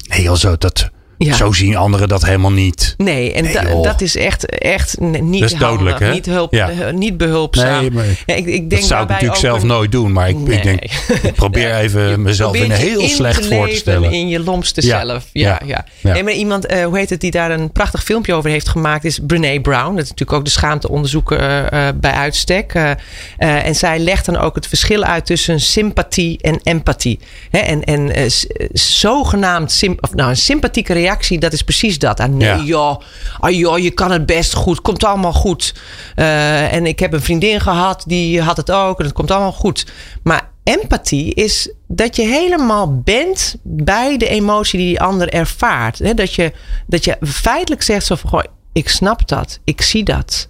nee joh, zo, dat, zo zien anderen dat helemaal niet. Nee, en dat is echt, echt niet dat is dodelijk, hè? Niet, hulp, ja. niet behulpzaam. Nee, maar, ja, ik, ik denk dat zou ik natuurlijk zelf nooit doen. Maar ik, ik denk, ik probeer even mezelf in een heel slecht voor te stellen. in je lomste zelf. Ja, ja. Nee, maar iemand, uh, hoe heet het, die daar een prachtig filmpje over heeft gemaakt... is Brene Brown. Dat is natuurlijk ook de schaamteonderzoeker uh, bij uitstek. Uh, en zij legt dan ook het verschil uit tussen sympathie en empathie. Hè, en en zogenaamd, sim, of nou, een sympathieke reactie, dat is precies dat. Ah, nee, ja. joh, ah, joh, je kan het best goed. Komt allemaal goed. Uh, en ik heb een vriendin gehad, die had het ook. En het komt allemaal goed. Maar empathie is dat je helemaal bent bij de emotie die die ander ervaart. Dat je, dat je feitelijk zegt zo van, goh, ik snap dat. Ik zie dat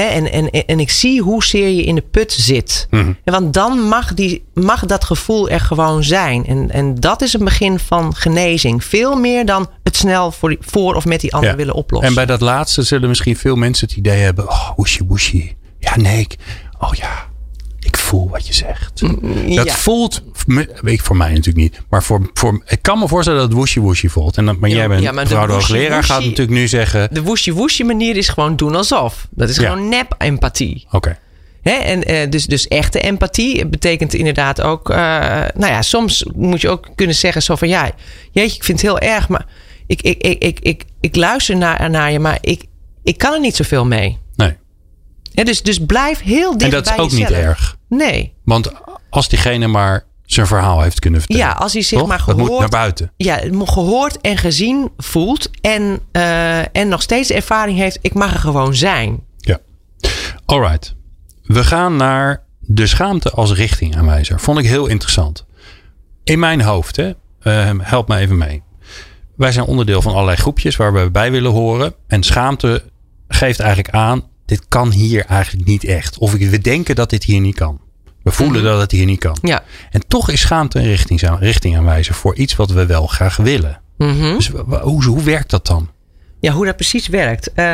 en, en, en ik zie hoezeer je in de put zit. Mhm. Want dan mag, die, mag dat gevoel er gewoon zijn. En, en dat is een begin van genezing. Veel meer dan het snel voor, voor of met die ander willen oplossen. En bij dat laatste zullen misschien veel mensen het idee hebben: oh, woeshi woeshi. Ja, nee. oh ja, ik voel wat je zegt. Mm, dat voelt, weet voor mij natuurlijk niet, maar voor, voor, ik kan me voorstellen dat het woeshi woeshi voelt. En dat, maar jij bent ja, mevrouw de hoogleraar, gaat natuurlijk nu zeggen. De woeshi woeshi manier is gewoon doen alsof. Dat is gewoon nep empathie. Oké. en uh, dus, dus echte empathie betekent inderdaad ook. Uh, nou ja, soms moet je ook kunnen zeggen: zo van ja, jeetje, ik vind het heel erg, maar ik, ik, ik, ik, ik, ik luister naar, naar je, maar ik, ik kan er niet zoveel mee. Ja, dus, dus blijf heel dicht bij En dat is ook niet erg. Nee. Want als diegene maar zijn verhaal heeft kunnen vertellen. Ja, als hij zich maar gehoord, moet naar buiten. Ja, gehoord en gezien voelt. En, uh, en nog steeds ervaring heeft. Ik mag er gewoon zijn. Ja. Alright. We gaan naar de schaamte als richtingaanwijzer. Vond ik heel interessant. In mijn hoofd, hè, uh, help me even mee. Wij zijn onderdeel van allerlei groepjes waar we bij willen horen. En schaamte geeft eigenlijk aan dit kan hier eigenlijk niet echt. Of we denken dat dit hier niet kan. We voelen mhm. dat het hier niet kan. Ja. En toch is schaamte een richting, richting aanwijzen voor iets wat we wel graag willen. Mhm. Dus hoe, hoe werkt dat dan? Ja, hoe dat precies werkt. Uh,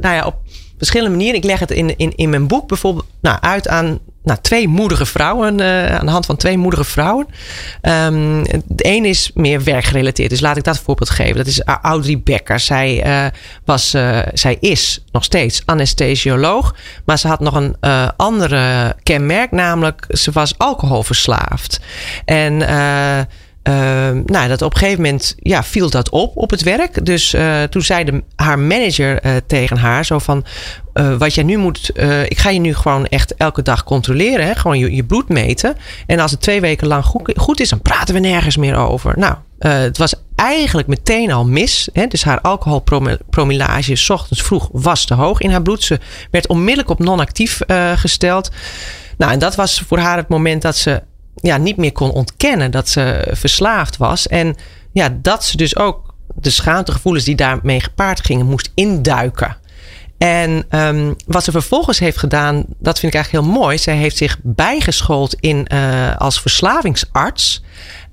nou ja, op verschillende manieren. Ik leg het in, in, in mijn boek bijvoorbeeld nou, uit aan nou, twee moedige vrouwen, uh, aan de hand van twee moedige vrouwen. Um, de een is meer werkgerelateerd, dus laat ik dat voorbeeld geven. Dat is Audrey Becker. Zij, uh, was, uh, zij is nog steeds anesthesioloog, maar ze had nog een andere kenmerk, namelijk ze was alcoholverslaafd. En uh, nou, dat op een gegeven moment ja, viel dat op op het werk. Dus uh, toen zei de, haar manager uh, tegen haar zo van... wat jij nu moet... ik ga je nu gewoon echt elke dag controleren. Hè? Gewoon je, je bloed meten. En als het twee weken lang goed, goed is, dan praten we nergens meer over. Nou, het was eigenlijk meteen al mis. Hè? Dus haar alcoholpromillage s ochtends vroeg was te hoog in haar bloed. Ze werd onmiddellijk op non-actief gesteld. Nou, en dat was voor haar het moment dat ze ja, niet meer kon ontkennen dat ze verslaafd was. En ja, dat ze dus ook de schaamtegevoelens die daarmee gepaard gingen, moest induiken. En um, wat ze vervolgens heeft gedaan, dat vind ik eigenlijk heel mooi. Zij heeft zich bijgeschoold in, uh, als verslavingsarts.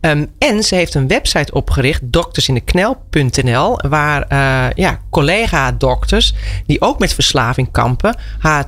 Um, en ze heeft een website opgericht, doktersindeknel.nl, waar uh, ja, collega-dokters die ook met verslaving kampen, haar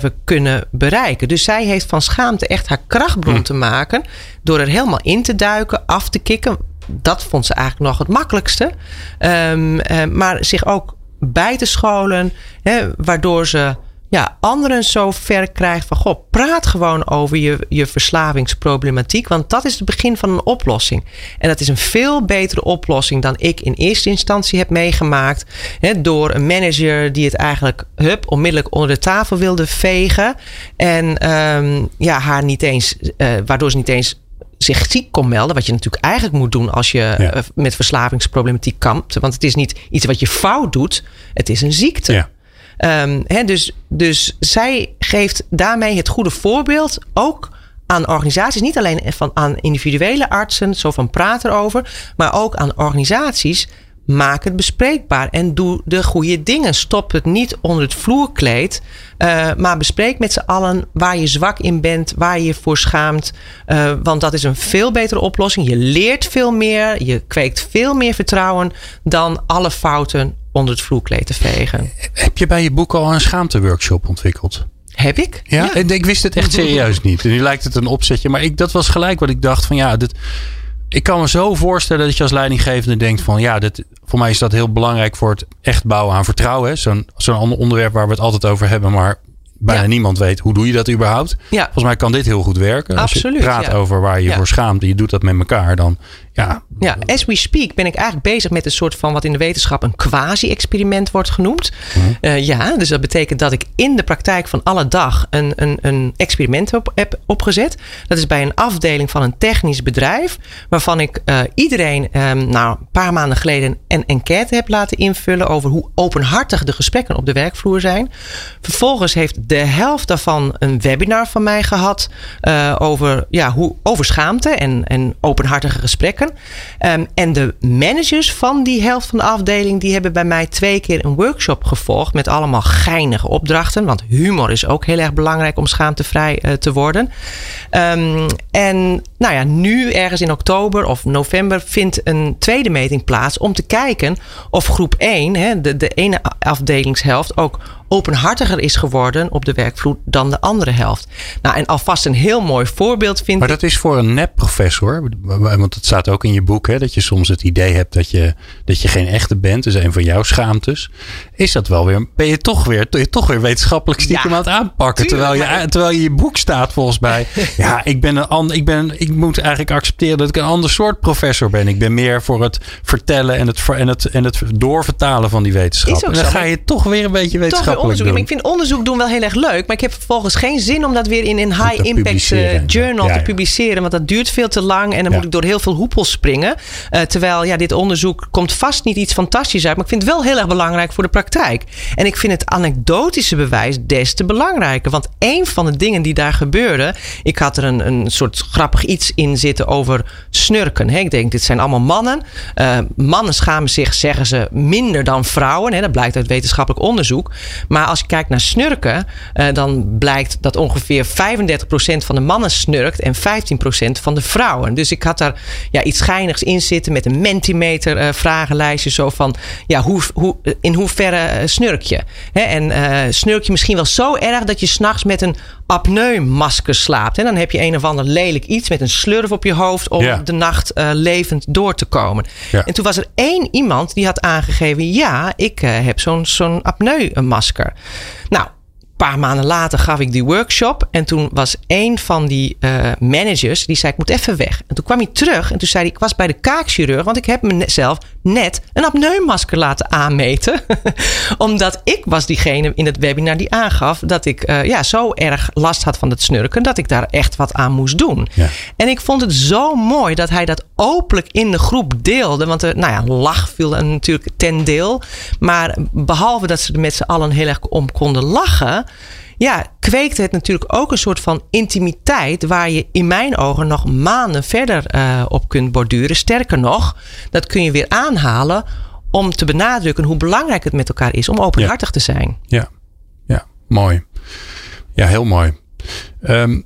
24-7 kunnen bereiken. Dus zij heeft van schaamte echt haar krachtbron hm. te maken door er helemaal in te duiken, af te kicken. Dat vond ze eigenlijk nog het makkelijkste. Um, uh, maar zich ook bij te scholen. Hè, waardoor ze ja, anderen zo ver krijgt van... Goh, praat gewoon over je, je verslavingsproblematiek. Want dat is het begin van een oplossing. En dat is een veel betere oplossing dan ik in eerste instantie heb meegemaakt. Hè, door een manager die het eigenlijk hup, onmiddellijk onder de tafel wilde vegen. En um, ja, haar niet eens, uh, waardoor ze niet eens zich ziek kon melden. Wat je natuurlijk eigenlijk moet doen als je ja. met verslavingsproblematiek kampt. Want het is niet iets wat je fout doet. Het is een ziekte. Ja. Um, he, dus, dus zij geeft daarmee het goede voorbeeld ook aan organisaties. Niet alleen van, aan individuele artsen, zo van praat erover. Maar ook aan organisaties maak het bespreekbaar en doe de goede dingen. Stop het niet onder het vloerkleed, uh, maar bespreek met z'n allen waar je zwak in bent, waar je je voor schaamt. Uh, want dat is een veel betere oplossing. Je leert veel meer, je kweekt veel meer vertrouwen dan alle fouten onder het vloerkleed te vegen. Heb je bij je boek al een schaamteworkshop ontwikkeld? Heb ik? Ja? ja? ik wist het echt serieus niet. nu lijkt het een opzetje, maar ik, dat was gelijk wat ik dacht van ja, dit ik kan me zo voorstellen dat je als leidinggevende denkt van ja, dit, voor mij is dat heel belangrijk voor het echt bouwen aan vertrouwen. Zo'n zo'n ander onderwerp waar we het altijd over hebben, maar bijna niemand weet hoe doe je dat überhaupt. Ja. Volgens mij kan dit heel goed werken. Absoluut, Als je praat over waar je voor schaamt en je doet dat met elkaar, dan ja. Ja, as we speak ben ik eigenlijk bezig met een soort van wat in de wetenschap een quasi-experiment wordt genoemd. Mhm. Uh, ja, dus dat betekent dat ik in de praktijk van alle dag een, een, een experiment heb opgezet. Dat is bij een afdeling van een technisch bedrijf, waarvan ik uh, iedereen um, nou, een paar maanden geleden een enquête heb laten invullen over hoe openhartig de gesprekken op de werkvloer zijn. Vervolgens heeft de helft daarvan een webinar van mij gehad uh, over, ja, hoe, over schaamte en, en openhartige gesprekken. Um, en de managers van die helft van de afdeling, die hebben bij mij twee keer een workshop gevolgd met allemaal geinige opdrachten. Want humor is ook heel erg belangrijk om schaamtevrij uh, te worden. Um, en nou ja, nu ergens in oktober of november vindt een tweede meting plaats om te kijken of groep 1, hè, de, de ene afdelingshelft, ook openhartiger is geworden op de werkvloer dan de andere helft. Nou, en alvast een heel mooi voorbeeld vind Maar dat is voor een nep-professor, want het staat ook in je boek, hè, dat je soms het idee hebt dat je, dat je geen echte bent. Is een van jouw schaamtes. Is dat wel weer, ben je toch weer, je toch weer wetenschappelijk stiekem ja, aan het aanpakken. terwijl je, terwijl je je boek staat volgens mij. ja, ik ben een ander, ik ben, ik moet eigenlijk accepteren dat ik een ander soort professor ben. Ik ben meer voor het vertellen en het, en het, en het doorvertalen van die wetenschap. En dan ga je toch weer een beetje wetenschappelijk onderzoek. Ik vind onderzoek doen wel heel erg leuk. Maar ik heb vervolgens geen zin om dat weer in een high impact uh, journal te publiceren. Want dat duurt veel te lang. En dan moet ik door heel veel hoepels springen. Uh, terwijl ja, dit onderzoek komt vast niet iets fantastisch uit. Maar ik vind het wel heel erg belangrijk voor de praktijk. En ik vind het anekdotische bewijs des te belangrijker. Want een van de dingen die daar gebeurde. Ik had er een, een soort grappig iets in zitten over snurken. He, ik denk, dit zijn allemaal mannen. Uh, mannen schamen zich, zeggen ze, minder dan vrouwen. He, dat blijkt uit wetenschappelijk onderzoek. Maar als je kijkt naar snurken, uh, dan blijkt dat ongeveer 35% van de mannen snurkt en 15% van de vrouwen. Dus ik had daar ja, iets schijnigs in zitten met een mentimeter uh, vragenlijstje. Zo van, ja, hoe, hoe, in hoeverre snurk je? En snurk je misschien wel zo erg dat je s'nachts met een apneumasker slaapt. En dan heb je een of ander lelijk iets met een slurf op je hoofd om ja. de nacht uh, levend door te komen. Ja. En toen was er één iemand die had aangegeven: ja, ik uh, heb zo'n zo'n apneumasker. Nou, paar maanden later gaf ik die workshop. En toen was een van die uh, managers, die zei ik moet even weg. En toen kwam hij terug en toen zei hij ik was bij de kaakchirurg. Want ik heb mezelf net een apneumasker laten aanmeten. Omdat ik was diegene in het webinar die aangaf dat ik uh, ja, zo erg last had van het snurken. Dat ik daar echt wat aan moest doen. Ja. En ik vond het zo mooi dat hij dat openlijk in de groep deelde. Want er, nou ja, lach viel er natuurlijk ten deel. Maar behalve dat ze er met z'n allen heel erg om konden lachen ja, kweekte het natuurlijk ook een soort van intimiteit. waar je in mijn ogen nog maanden verder uh, op kunt borduren. Sterker nog, dat kun je weer aanhalen om te benadrukken hoe belangrijk het met elkaar is om openhartig te zijn. Ja, ja mooi. Ja, heel mooi. Um,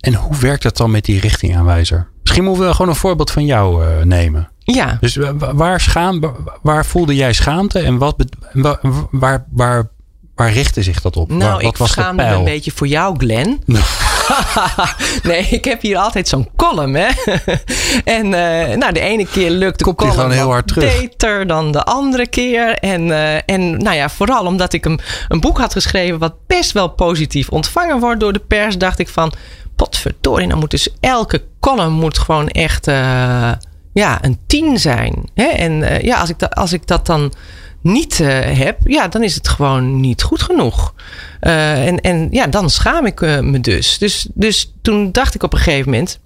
en hoe werkt dat dan met die richtingaanwijzer? Misschien moeten we gewoon een voorbeeld van jou uh, nemen. Ja. Dus waar, schaam, waar voelde jij schaamte en wat, waar, waar, waar richtte zich dat op? Nou, waar, wat ik was schaamde me een beetje voor jou, Glenn. nee, ik heb hier altijd zo'n column, hè. en uh, nou, de ene keer lukt de Komt column gewoon heel hard terug. beter dan de andere keer. En, uh, en nou ja, vooral omdat ik een, een boek had geschreven... wat best wel positief ontvangen wordt door de pers... dacht ik van, potverdorie, nou moet dus elke column moet gewoon echt... Uh, ja, een tien zijn. Hè? En ja, als ik, dat, als ik dat dan niet uh, heb, ja, dan is het gewoon niet goed genoeg. Uh, en, en ja, dan schaam ik uh, me dus. dus. Dus toen dacht ik op een gegeven moment,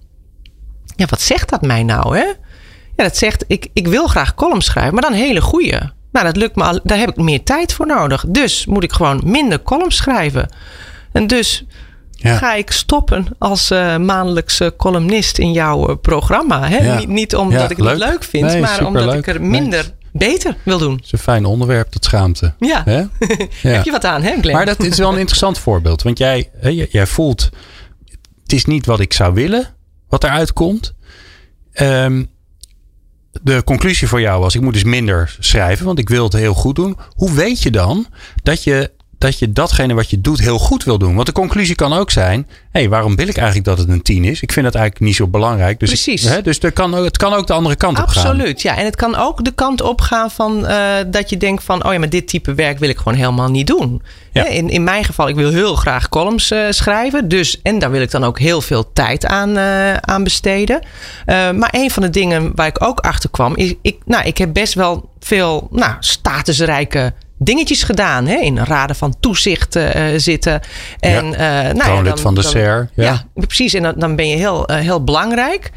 ja, wat zegt dat mij nou, hè? Ja, dat zegt, ik, ik wil graag columns schrijven, maar dan hele goede. Nou, dat lukt me al, daar heb ik meer tijd voor nodig. Dus moet ik gewoon minder columns schrijven. En dus ja. ga ik stoppen als uh, maandelijkse columnist in jouw programma. Hè? Ja. Niet, niet, omdat ja, ik het leuk. leuk vind, nee, maar omdat leuk. ik er minder. Beter wil doen. Het is een fijn onderwerp, dat schaamte. Ja. ja. Heb je wat aan, hè Glenn? Maar dat is wel een interessant voorbeeld. Want jij, jij voelt, het is niet wat ik zou willen, wat eruit komt. Um, de conclusie voor jou was, ik moet dus minder schrijven, want ik wil het heel goed doen. Hoe weet je dan dat je dat je datgene wat je doet heel goed wil doen. Want de conclusie kan ook zijn: hé, hey, waarom wil ik eigenlijk dat het een 10 is? Ik vind dat eigenlijk niet zo belangrijk. Dus Precies. Hè, dus er kan, het kan ook de andere kant Absoluut, op gaan. Absoluut, ja. En het kan ook de kant op gaan van uh, dat je denkt van: oh ja, maar dit type werk wil ik gewoon helemaal niet doen. Ja. In, in mijn geval, ik wil heel graag columns uh, schrijven. Dus, en daar wil ik dan ook heel veel tijd aan, uh, aan besteden. maar een van de dingen waar ik ook achter kwam, is: ik, nou, ik heb best wel veel nou, statusrijke dingetjes gedaan. Hè? In raden van toezicht uh, zitten. En, ja. uh, nou ja, dan, van de dan, SER. Ja. ja. precies. En dan, dan ben je heel, uh, heel belangrijk.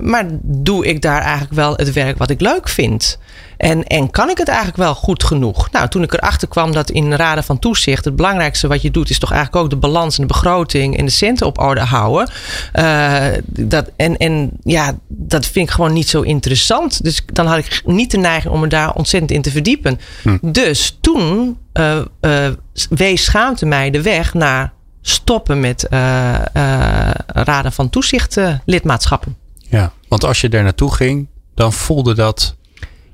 maar doe ik daar eigenlijk wel het werk wat ik leuk vind? En, en kan ik het eigenlijk wel goed genoeg? Nou, toen ik erachter kwam dat in raden van toezicht het belangrijkste wat je doet, is toch eigenlijk ook de balans en de begroting en de centen op orde houden. Uh, dat, en, en ja, dat vind ik gewoon niet zo interessant. Dus dan had ik niet de neiging om me daar ontzettend in te verdiepen. Hm. Dus toen uh, uh, wees schaamte mij de weg naar stoppen met raden van toezicht lidmaatschappen. Ja, want als je daar naartoe ging, dan voelde dat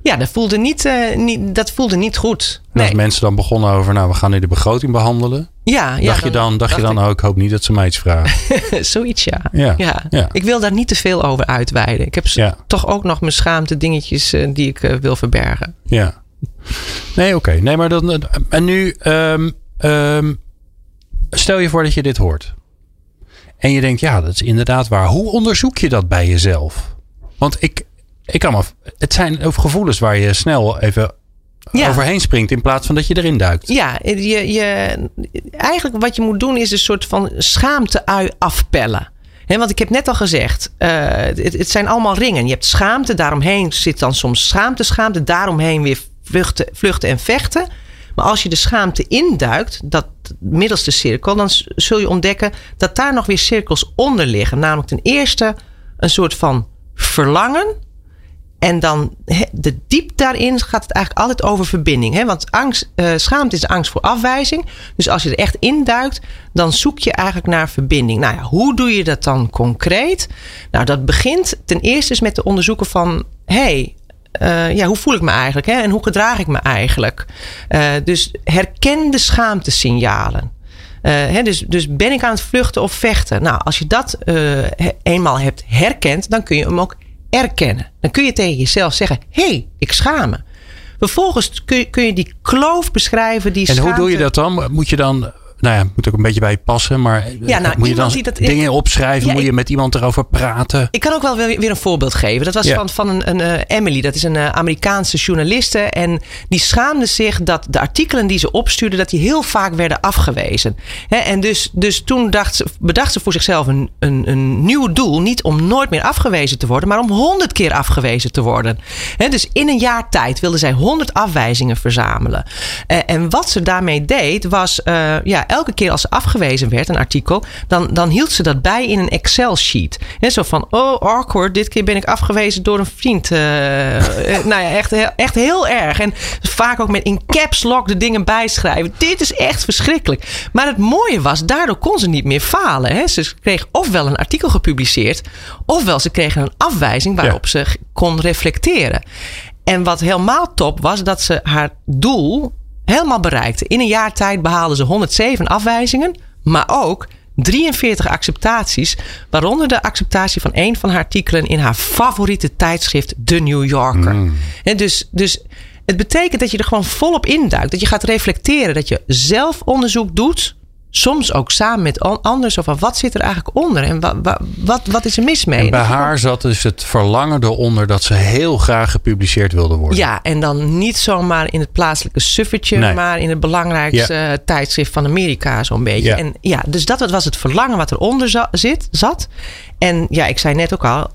ja, dat voelde niet, uh, niet, dat voelde niet goed. En als mensen dan begonnen over, nou, we gaan nu de begroting behandelen. Ja, ja dacht je dan, dacht je dan ook, ik hoop niet dat ze mij iets vragen. Zoiets, ja. Ja, ja. ja. Ik wil daar niet te veel over uitweiden. Ik heb ja. toch ook nog mijn schaamte dingetjes uh, die ik uh, wil verbergen. Ja. Nee, oké. Okay. Nee, maar dan. En nu, um, um, stel je voor dat je dit hoort. En je denkt, ja, dat is inderdaad waar. Hoe onderzoek je dat bij jezelf? Want ik, ik kan maar. Het zijn gevoelens waar je snel even ja. overheen springt in plaats van dat je erin duikt. Ja, je, je, eigenlijk wat je moet doen is een soort van schaamte-ui afpellen. He, want ik heb net al gezegd, uh, het, het, zijn allemaal ringen. Je hebt schaamte, daaromheen zit dan soms schaamte, schaamte, daaromheen weer vluchten, vluchten en vechten. Maar als je de schaamte induikt, dat middelste cirkel, dan zul je ontdekken dat daar nog weer cirkels onder liggen. Namelijk ten eerste een soort van verlangen en dan de diep daarin gaat het eigenlijk altijd over verbinding. Hè? Want angst, uh, schaamte is angst voor afwijzing. Dus als je er echt induikt, dan zoek je eigenlijk naar verbinding. Nou ja, hoe doe je dat dan concreet? Nou, dat begint ten eerste is met te onderzoeken van... hey, uh, ja, hoe voel ik me eigenlijk? Hè? En hoe gedraag ik me eigenlijk? Uh, dus herken de schaamtesignalen. Uh, hè, dus, dus ben ik aan het vluchten of vechten? Nou, als je dat eenmaal hebt herkend, dan kun je hem ook erkennen. Dan kun je tegen jezelf zeggen: hé, hey, ik schaam me. Vervolgens kun je, kun je die kloof beschrijven. Die en schaamte... hoe doe je dat dan? Moet je dan nou ja, moet ook een beetje bij je passen. Maar Ja, nou, moet je dan iemand die dat- dingen opschrijven? Ja, moet je ik- met iemand erover praten? Ik kan ook wel weer, weer een voorbeeld geven. Dat was Ja. van, van een, een eh, Emily. Dat is een eh, Amerikaanse journaliste. En die schaamde zich dat de artikelen die ze opstuurde... dat die heel vaak werden afgewezen. En dus, dus toen dacht ze, bedacht ze voor zichzelf een, een, een nieuw doel. Niet om nooit meer afgewezen te worden... maar om honderd keer afgewezen te worden. Hè, dus in een jaar tijd wilde zij honderd afwijzingen verzamelen. Eh, en wat ze daarmee deed was... eh, ja, elke keer als ze afgewezen werd, een artikel... dan, dan hield ze dat bij in een Excel-sheet. Zo van, oh, awkward, dit keer ben ik afgewezen door een vriend. Eh, eh, nou ja, echt, heel- echt heel erg. En vaak ook met in caps lock de dingen bijschrijven. Dit is echt verschrikkelijk. Maar het mooie was, daardoor kon ze niet meer falen. Hè. Ze kreeg ofwel een artikel gepubliceerd... ofwel ze kregen een afwijzing waarop ze kon reflecteren. En wat helemaal top was, dat ze haar doel helemaal bereikte. In een jaar tijd behaalde ze 107 afwijzingen, maar ook 43 acceptaties, waaronder de acceptatie van een van haar artikelen in haar favoriete tijdschrift, The New Yorker. En dus, dus het betekent dat je er gewoon volop induikt, dat je gaat reflecteren, dat je zelf onderzoek doet. Soms ook samen met an- anderen. Zo van wat zit er eigenlijk onder? En wa- wa- wat, wat is er mis mee? En bij haar zat dus het verlangen eronder dat ze heel graag gepubliceerd wilde worden. Ja, en dan niet zomaar in het plaatselijke suffertje, Nee. maar in het belangrijkste tijdschrift van Amerika, zo'n beetje. Ja. En ja, dus dat was het verlangen wat eronder za- zit, zat. En ja, ik zei net ook al,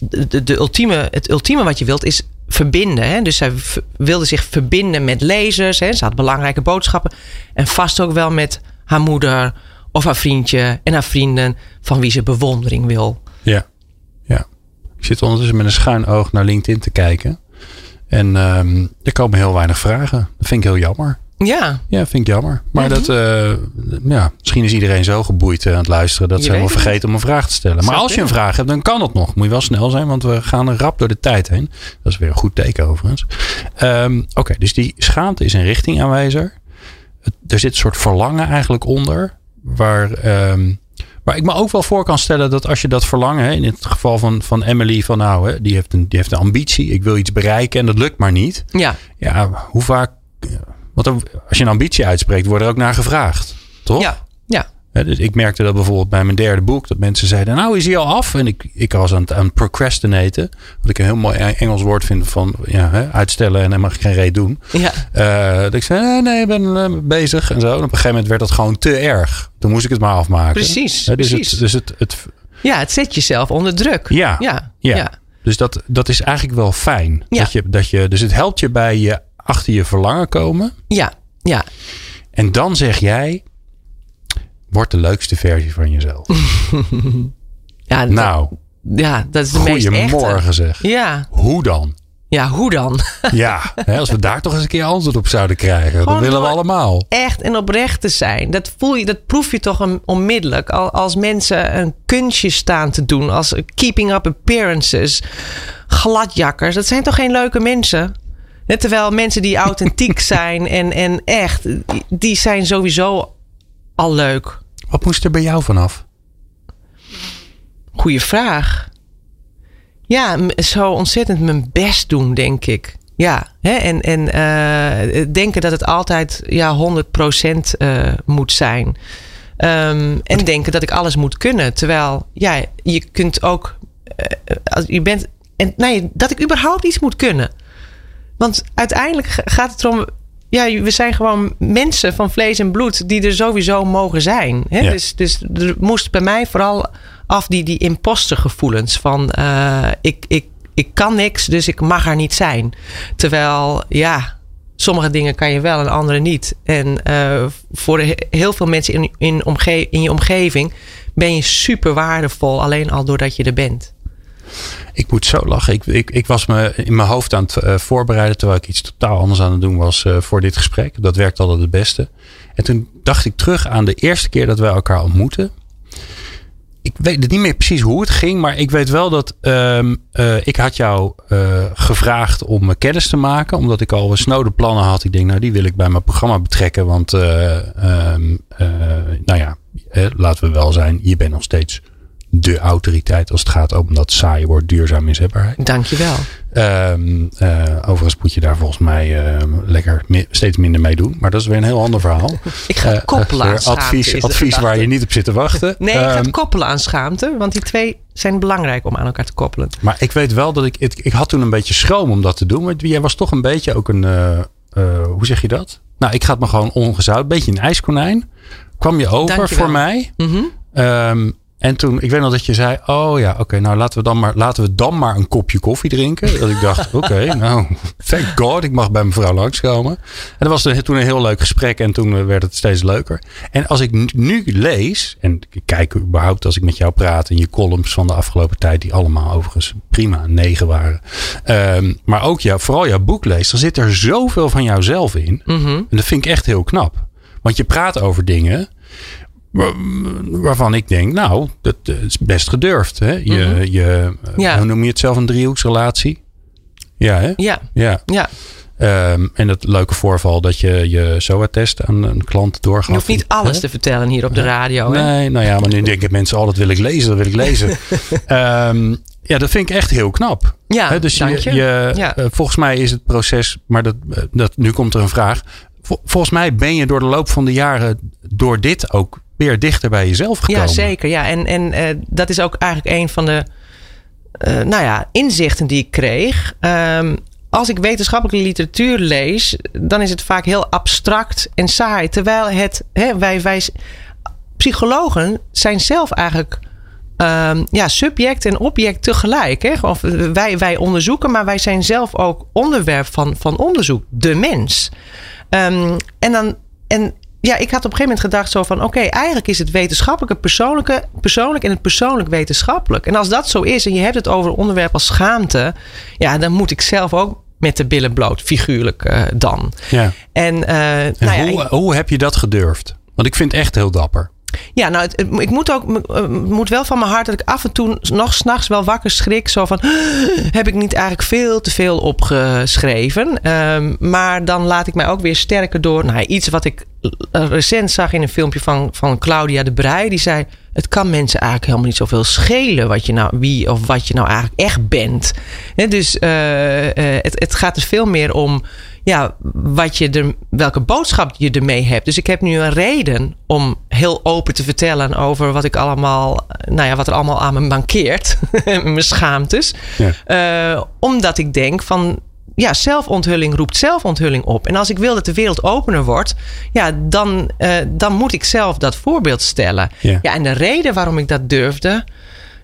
de, de, ultieme, het ultieme wat je wilt is verbinden. Hè? Dus zij wilde zich verbinden met lezers. Hè? Ze had belangrijke boodschappen. En vast ook wel met haar moeder of haar vriendje en haar vrienden van wie ze bewondering wil. Ja. ja. Ik zit ondertussen met een schuin oog naar LinkedIn te kijken. En ehm, er komen heel weinig vragen. Dat vind ik heel jammer. Ja, Ja, vind ik jammer. Maar Mhm. dat, eh, ja, misschien is iedereen zo geboeid eh, aan het luisteren dat Je ze helemaal vergeten om een vraag te stellen. Maar als je een vraag hebt, dan kan het nog. Moet je wel snel zijn, want we gaan er rap door de tijd heen. Dat is weer een goed teken overigens. Ehm, Oké, dus die schaamte is een richtingaanwijzer. Het- Er zit een soort verlangen eigenlijk onder. Waar, ehm, waar ik me ook wel voor kan stellen dat als je dat verlangen, hè, in het geval van, van Emily, van nou, hè, die, heeft een, die heeft een ambitie. Ik wil iets bereiken en dat lukt maar niet. ja, Ja, hoe vaak. Want er- als je een ambitie uitspreekt, wordt er ook naar gevraagd. Toch? ja, dus ik merkte dat bijvoorbeeld bij mijn derde boek. Dat mensen zeiden, nou is hij al af? En ik, ik was aan het, aan procrastinaten. Wat ik een heel mooi Engels woord vind van ja, hè, uitstellen en dan mag ik geen reet doen. ja. Eh, dat ik zei, nee, nee, ik ben eh, bezig en zo. En op een gegeven moment werd dat gewoon te erg. Toen moest ik het maar afmaken. Precies, Hè, dus precies. Het, dus het, het, Ja, het zet jezelf onder druk. Ja, ja, ja. ja. Dus dat, dat is eigenlijk wel fijn. Ja. Dat je, dat je, dus het helpt je bij je achter je verlangen komen. ja, ja. En dan zeg jij, word de leukste versie van jezelf. Ja, nou, dat, ja, dat is de meest echte. goedemorgen zeg. Ja, Hoe dan? ja, hoe dan? Ja, hè, als we daar toch eens een keer antwoord op zouden krijgen. Dat Gewoon willen we allemaal. Echt en oprecht te zijn. Dat voel je, dat proef je toch on- onmiddellijk. Al- Als mensen een kunstje staan te doen. Als keeping up appearances. Gladjakkers. Dat zijn toch geen leuke mensen? Net terwijl mensen die authentiek zijn en, en echt. Die zijn sowieso al leuk. Wat moest er bij jou vanaf? Goeie vraag. Ja, zo ontzettend mijn best doen, denk ik. Ja, hè? en, en eh, denken dat het altijd ja, 100% eh moet zijn. Ehm, en denken dat ik alles moet kunnen. Terwijl, ja, je kunt ook. eh, als je bent. En nee, dat ik überhaupt iets moet kunnen. Want uiteindelijk gaat het erom. Ja, we zijn gewoon mensen van vlees en bloed die er sowieso mogen zijn. Hè? Ja. Dus, dus er moest bij mij vooral af die, die impostergevoelens van eh, ik, ik, ik kan niks, dus ik mag er niet zijn. Terwijl, ja, sommige dingen kan je wel en andere niet. En eh, voor he- heel veel mensen in, in, omge in je omgeving ben je super waardevol alleen al doordat je er bent. Ik moet zo lachen. Ik, ik, ik was me in mijn hoofd aan het eh, voorbereiden. Terwijl ik iets totaal anders aan het doen was eh, voor dit gesprek. Dat werkt altijd het beste. En toen dacht ik terug aan de eerste keer dat wij elkaar ontmoetten. Ik weet niet meer precies hoe het ging. Maar ik weet wel dat ehm, eh, ik had jou gevraagd om me kennis te maken. Omdat ik al snode plannen had. Ik denk, nou die wil ik bij mijn programma betrekken. Want eh, ehm, eh, nou ja, laten we wel zijn. Je bent nog steeds de autoriteit als het gaat om dat saaie woord duurzaam inzetbaarheid. Dankjewel. Um, uh, overigens moet je daar volgens mij uh, lekker mi steeds minder mee doen. Maar dat is weer een heel ander verhaal. ik ga het koppelen aan schaamte. Advies, advies waar je niet op zit te wachten. nee, ik ga het koppelen aan schaamte. Want die twee zijn belangrijk om aan elkaar te koppelen. Maar ik weet wel dat ik... Ik, ik had toen een beetje schroom om dat te doen. Maar jij was toch een beetje ook een... Hoe zeg je dat? Nou, ik ga het me gewoon ongezout. Beetje een ijskonijn. Kwam je over Dankjewel. voor mij. Mm -hmm. um, en toen, ik weet nog dat je zei: Oh ja, oké, okay, nou laten we, dan maar, laten we dan maar een kopje koffie drinken. Dat ik dacht: Oké, okay, nou, thank God, ik mag bij mevrouw langskomen. En dat was toen een heel leuk gesprek en toen werd het steeds leuker. En als ik nu lees, en ik kijk überhaupt als ik met jou praat in je columns van de afgelopen tijd, die allemaal overigens prima negen waren. Um, maar ook jou, vooral jouw boek leest, dan zit er zoveel van jouzelf in. Mm -hmm. En dat vind ik echt heel knap. Want je praat over dingen waarvan ik denk, nou, dat is best gedurfd. Hè? Je, Mhm. je, Ja. Hoe noem je het zelf, een driehoeksrelatie? Ja, hè? Ja, Ja. ja. Ehm, en dat leuke voorval dat je je SOA-test aan een klant doorgaf. Je hoeft niet alles Hè? te vertellen hier op de radio. Hè? Nee, nou ja, maar nu denken mensen, oh, dat wil ik lezen, dat wil ik lezen. Ehm, ja, dat vind ik echt heel knap. Ja, Hè, dus je, je. je, Ja. eh, volgens mij is het proces, maar dat, eh, dat, nu komt er een vraag. Vol- volgens mij ben je door de loop van de jaren door dit ook weer dichter bij jezelf gekomen. Ja, zeker. Ja. En, en eh, dat is ook eigenlijk een van de eh, nou ja, inzichten die ik kreeg. Ehm, als ik wetenschappelijke literatuur lees, dan is het vaak heel abstract en saai. Terwijl het, hè, wij, wij, psychologen zijn zelf eigenlijk ehm, ja, subject en object tegelijk. Hè? Of wij, wij onderzoeken, maar wij zijn zelf ook onderwerp van, van onderzoek. De mens. Ehm, en dan. En ja, ik had op een gegeven moment gedacht zo van... oké, eigenlijk is het wetenschappelijke persoonlijke, persoonlijk... en het persoonlijk wetenschappelijk. En als dat zo is en je hebt het over een onderwerp als schaamte... ja, dan moet ik zelf ook met de billen bloot, figuurlijk eh, dan. Ja. En, eh, En nou ja, hoe, ik- hoe heb je dat gedurfd? Want ik vind het echt heel dapper. Ja, nou, het, ik moet ook eh, moet wel van mijn hart dat ik af en toe nog s'nachts wel wakker schrik. Zo van: heb ik niet eigenlijk veel te veel opgeschreven? Ehm, maar dan laat ik mij ook weer sterker door. Nou, iets wat ik eh, recent zag in een filmpje van, van Claudia de Brij. Die zei: Het kan mensen eigenlijk helemaal niet zoveel schelen. Wat je nou, wie of wat je nou eigenlijk echt bent. Dus eh, het, het gaat er veel meer om ja, wat je er, welke boodschap je ermee hebt. Dus ik heb nu een reden om heel open te vertellen over wat ik allemaal, nou ja, wat er allemaal aan me mankeert. Mijn schaamtes. Ja. Eh, omdat ik denk van. Ja, zelfonthulling roept zelfonthulling op. En als ik wil dat de wereld opener wordt, ja, dan, eh, dan moet ik zelf dat voorbeeld stellen. Ja. ja, en de reden waarom ik dat durfde,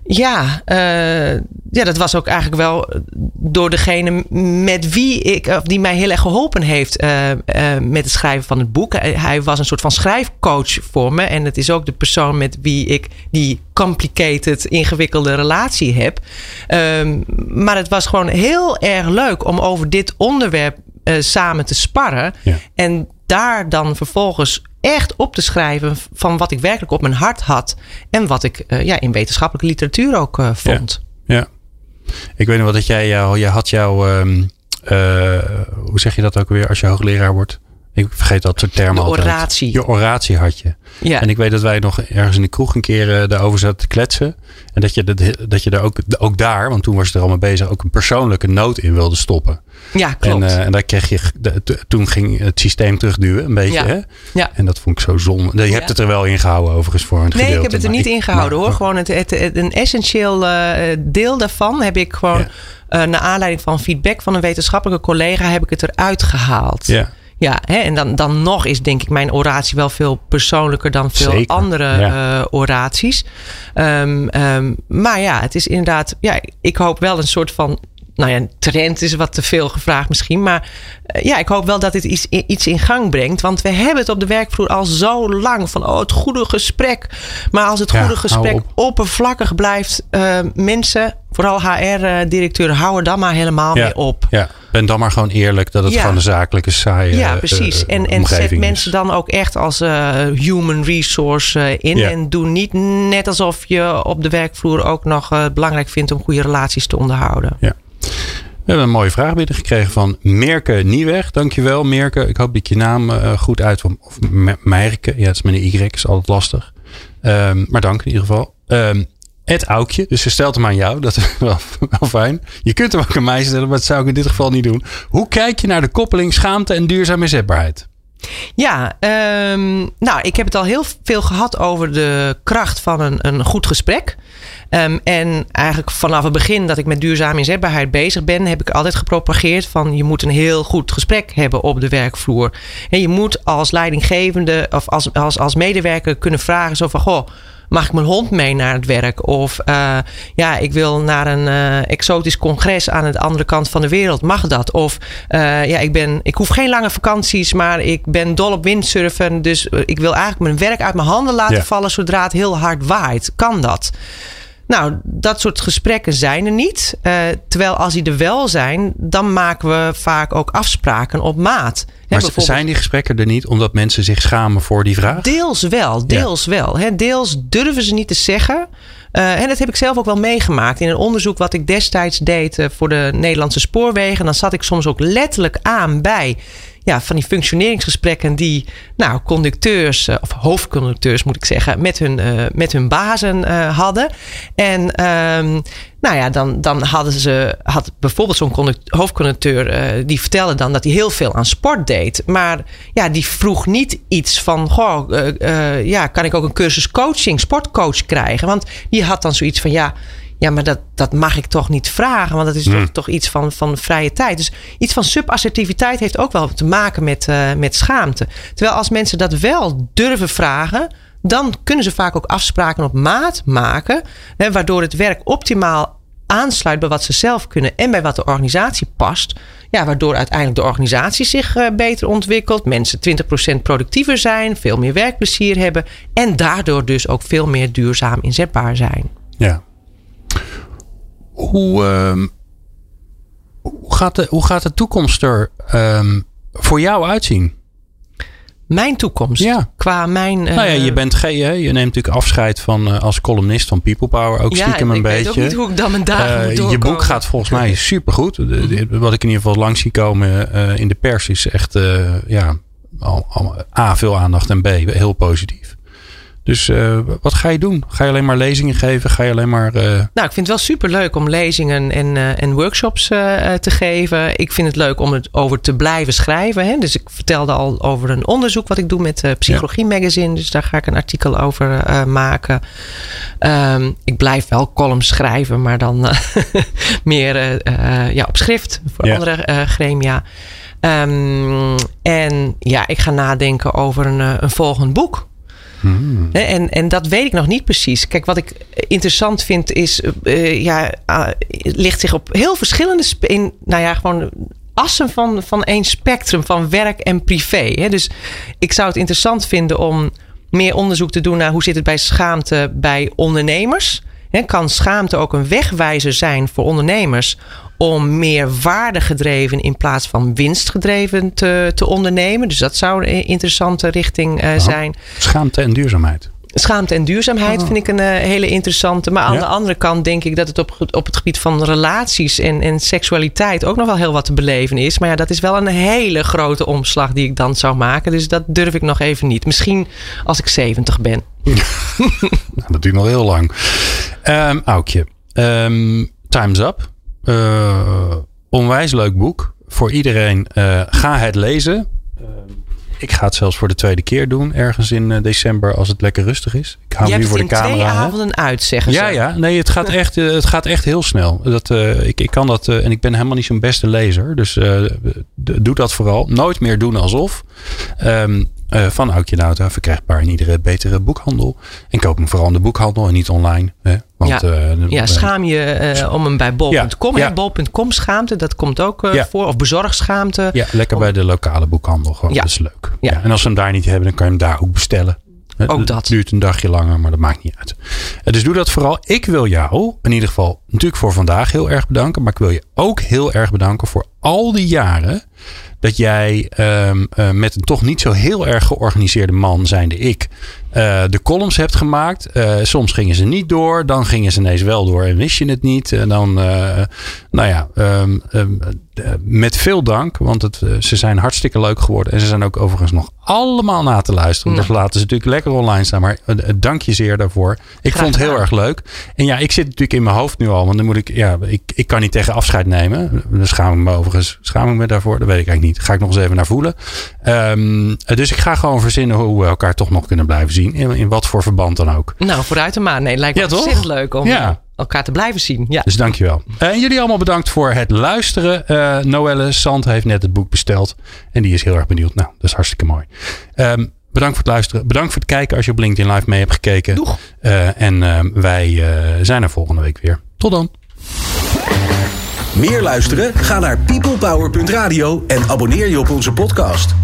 ja, eh, ja, dat was ook eigenlijk wel door degene met wie ik, of die mij heel erg geholpen heeft eh, eh, met het schrijven van het boek. Hij, was een soort van schrijfcoach voor me. En het is ook de persoon met wie ik die complicated, ingewikkelde relatie heb. Ehm, maar het was gewoon heel erg leuk om over dit onderwerp samen te sparren. Ja. En daar dan vervolgens echt op te schrijven van wat ik werkelijk op mijn hart had. En wat ik eh, ja, in wetenschappelijke literatuur ook eh, vond. Ja. Ik weet nog wel dat jij, jou, jij had jouw, ehm, eh, hoe zeg je dat ook weer als je hoogleraar wordt? Ik vergeet dat soort termen De altijd. oratie. Je oratie had je. Ja. En ik weet dat wij nog ergens in de kroeg een keer eh, daarover zaten te kletsen. En dat je, dat, dat je daar ook, ook daar, want toen was je er al mee bezig, ook een persoonlijke noot in wilde stoppen. ja, klopt. En, eh, en daar kreeg je, de- toen ging het systeem terugduwen, een beetje. Ja. Hè? ja. En dat vond ik zo zonde. Je hebt Ja. het er wel in gehouden, overigens, voor een Nee, gedeelte. ik heb het er niet ik- in gehouden maar- hoor. Gewoon het, het, het- een essentieel eh, deel daarvan heb ik gewoon, Ja. naar aanleiding van feedback van een wetenschappelijke collega, heb ik het eruit gehaald. Ja, Ja, hè, en dan, dan nog is denk ik mijn oratie wel veel persoonlijker dan veel Zeker, andere ja. eh, oraties. Ehm, ehm, maar ja, het is inderdaad, ja, ik hoop wel een soort van. Nou ja, trend is wat te veel gevraagd misschien. Maar eh, ja, ik hoop wel dat dit iets, iets in gang brengt. Want we hebben het op de werkvloer al zo lang van oh, het goede gesprek. Maar als het Ja, goede gesprek op. oppervlakkig blijft, eh, mensen, vooral HR-directeuren, houden dan maar helemaal Ja. mee op. ja, ben dan maar gewoon eerlijk dat het Ja. gewoon een zakelijke saaie Ja, eh, precies. en, en zet is. mensen dan ook echt als human resource in. Ja. En doe niet net alsof je op de werkvloer ook nog belangrijk vindt om goede relaties te onderhouden. We hebben een mooie vraag binnengekregen van Merke Nieuweg. Dankjewel Merke. Ik hoop dat ik je naam eh, goed uit... Of Me- Merke. Ja, het is met een Y. is altijd lastig. Ehm, maar dank in ieder geval. Het Aukje. Dus ze stelt hem aan jou. Dat is wel, wel fijn. Je kunt hem ook aan mij stellen, maar dat zou ik in dit geval niet doen. Hoe kijk je naar de koppeling schaamte en duurzame inzetbaarheid? Ja, um, nou, ik heb het al heel veel gehad over de kracht van een, een goed gesprek. Um, en eigenlijk vanaf het begin dat ik met duurzame inzetbaarheid bezig ben, heb ik altijd gepropageerd van je moet een heel goed gesprek hebben op de werkvloer. En je moet als leidinggevende of als, als, als medewerker kunnen vragen zo van goh mag ik mijn hond mee naar het werk? Of uh, ja, ik wil naar een uh, exotisch congres aan de andere kant van de wereld. Mag dat? Of uh, ja, ik, ben, ik hoef geen lange vakanties, maar ik ben dol op windsurfen. Dus ik wil eigenlijk mijn werk uit mijn handen laten ja. vallen zodra het heel hard waait. Kan dat? Nou, dat soort gesprekken zijn er niet. Uh, terwijl als die er wel zijn, dan maken we vaak ook afspraken op maat. Maar zijn die gesprekken er niet omdat mensen zich schamen voor die vraag? Deels wel, deels ja. wel. Hè. Deels durven ze niet te zeggen. Uh, en dat heb ik zelf ook wel meegemaakt. In een onderzoek wat ik destijds deed uh, voor de Nederlandse spoorwegen. Dan zat ik soms ook letterlijk aan bij ja, van die functioneringsgesprekken die nou, conducteurs, of hoofdconducteurs moet ik zeggen, met hun, uh, met hun bazen uh, hadden. En um, nou ja, dan, dan hadden ze, had bijvoorbeeld zo'n hoofdconducteur, die vertelde dan dat hij heel veel aan sport deed. Maar ja, die vroeg niet iets van, goh, ja, kan ik ook een cursus coaching, sportcoach krijgen? Want die had dan zoiets van, ja, ja, maar dat, dat mag ik toch niet vragen, want dat is toch, toch iets van, van vrije tijd. Dus iets van subassertiviteit heeft ook wel te maken met, uh, met schaamte. Terwijl als mensen dat wel durven vragen, dan kunnen ze vaak ook afspraken op maat maken, hè, waardoor het werk optimaal aansluit bij wat ze zelf kunnen en bij wat de organisatie past. Ja, waardoor uiteindelijk de organisatie zich uh, beter ontwikkelt, mensen 20% productiever zijn, veel meer werkplezier hebben en daardoor dus ook veel meer duurzaam inzetbaar zijn. Ja, hoe, um, hoe, gaat de, hoe gaat de toekomst er um, voor jou uitzien? Mijn toekomst? Ja. Qua mijn... Uh, nou ja, je bent geen... Je neemt natuurlijk afscheid van uh, als columnist van People Power. Ook ja, stiekem een beetje. ik weet ook niet hoe ik dan mijn dagen uh, Je boek gaat volgens mij supergoed. Wat ik in ieder geval langs zie komen in de pers is echt... ja, al, al, A, veel aandacht en B, heel positief. Dus uh, wat ga je doen? Ga je alleen maar lezingen geven? Ga je alleen maar. Uh... Nou, ik vind het wel super leuk om lezingen en, uh, en workshops te geven. Ik vind het leuk om het over te blijven schrijven. Hè? Dus ik vertelde al over een onderzoek wat ik doe met Psychologie Magazine. Dus daar ga ik een artikel over maken. Um, ik blijf wel columns schrijven, maar dan meer ja, op schrift voor ja. andere gremia. Um, en ja, ik ga nadenken over een, een volgend boek. Hmm. En, en dat weet ik nog niet precies. Kijk, wat ik interessant vind is, uh, ja, uh, ligt zich op heel verschillende, in, nou ja, gewoon assen van, van één spectrum van werk en privé. Hè? Dus ik zou het interessant vinden om meer onderzoek te doen naar hoe zit het bij schaamte bij ondernemers. Kan schaamte ook een wegwijzer zijn voor ondernemers om meer waardegedreven in plaats van winstgedreven te, te ondernemen? Dus dat zou een interessante richting uh, zijn. Schaamte en duurzaamheid. Schaamte en duurzaamheid oh. vind ik een uh, hele interessante. Maar aan ja. de andere kant denk ik dat het op, op het gebied van relaties en, en seksualiteit ook nog wel heel wat te beleven is. Maar ja, dat is wel een hele grote omslag die ik dan zou maken. Dus dat durf ik nog even niet. Misschien als ik 70 ben. nou, dat duurt nog heel lang. Um, Aukje, um, time's up. Uh, onwijs leuk boek. Voor iedereen. Uh, ga het lezen. Uh, ik ga het zelfs voor de tweede keer doen. Ergens in december als het lekker rustig is. Ik hou Je nu voor de camera. twee avonden uit, zeggen ja, ze. Ja, nee, het gaat echt, het gaat echt heel snel. Dat, ik, ik kan dat. en ik ben helemaal niet zo'n beste lezer. Dus doe dat vooral. Nooit meer doen alsof. Um, uh, van Aukje Nauta verkrijgbaar in iedere betere boekhandel. En koop hem vooral in de boekhandel en niet online. Hè? Want, ja. Uh, ja, schaam je uh, om hem bij bol.com. Ja. Ja. Bol.com schaamte, dat komt ook ja. voor. Of bezorgschaamte. Ja, lekker om... bij de lokale boekhandel. Gewoon. Dat is leuk. Ja. En als ze hem daar niet hebben, dan kan je hem daar ook bestellen. Ook dat. Het duurt een dagje langer, maar dat maakt niet uit. Dus doe dat vooral. Ik wil jou in ieder geval natuurlijk voor vandaag heel erg bedanken. Maar ik wil je ook heel erg bedanken voor al die jaren dat jij um, uh, met een toch niet zo heel erg georganiseerde man, zijnde ik, uh, de columns hebt gemaakt. Uh, soms gingen ze niet door, dan gingen ze ineens wel door en wist je het niet. En dan, nou ja, um, um, met veel dank, want het, ze zijn hartstikke leuk geworden. En ze zijn ook overigens nog allemaal na te luisteren. Ja. Dat laten ze natuurlijk lekker online staan. Maar dank je zeer daarvoor. Ik Graag vond het heel erg leuk. En ja, ik zit natuurlijk in mijn hoofd nu al, want dan moet ik, ja, ik, ik kan niet tegen afscheid nemen. Dan schaam ik me overigens, schaam ik me daarvoor. Dat weet ik eigenlijk niet. Ga ik nog eens even naar voelen. Um, dus ik ga gewoon verzinnen hoe we elkaar toch nog kunnen blijven zien. In, in wat voor verband dan ook. Nou, vooruit de maan. Nee, lijkt me ja, ontzettend leuk om ja. elkaar te blijven zien. Ja. Dus dankjewel. En jullie allemaal bedankt voor het luisteren. Uh, Noelle Sand heeft net het boek besteld. En die is heel erg benieuwd. Nou, dat is hartstikke mooi. Um, Bedankt voor het luisteren. Bedankt voor het kijken als je op LinkedIn Live mee hebt gekeken. Doeg. Uh, en uh, wij uh, zijn er volgende week weer. Tot dan. Meer luisteren? Ga naar peoplepower.radio en abonneer je op onze podcast.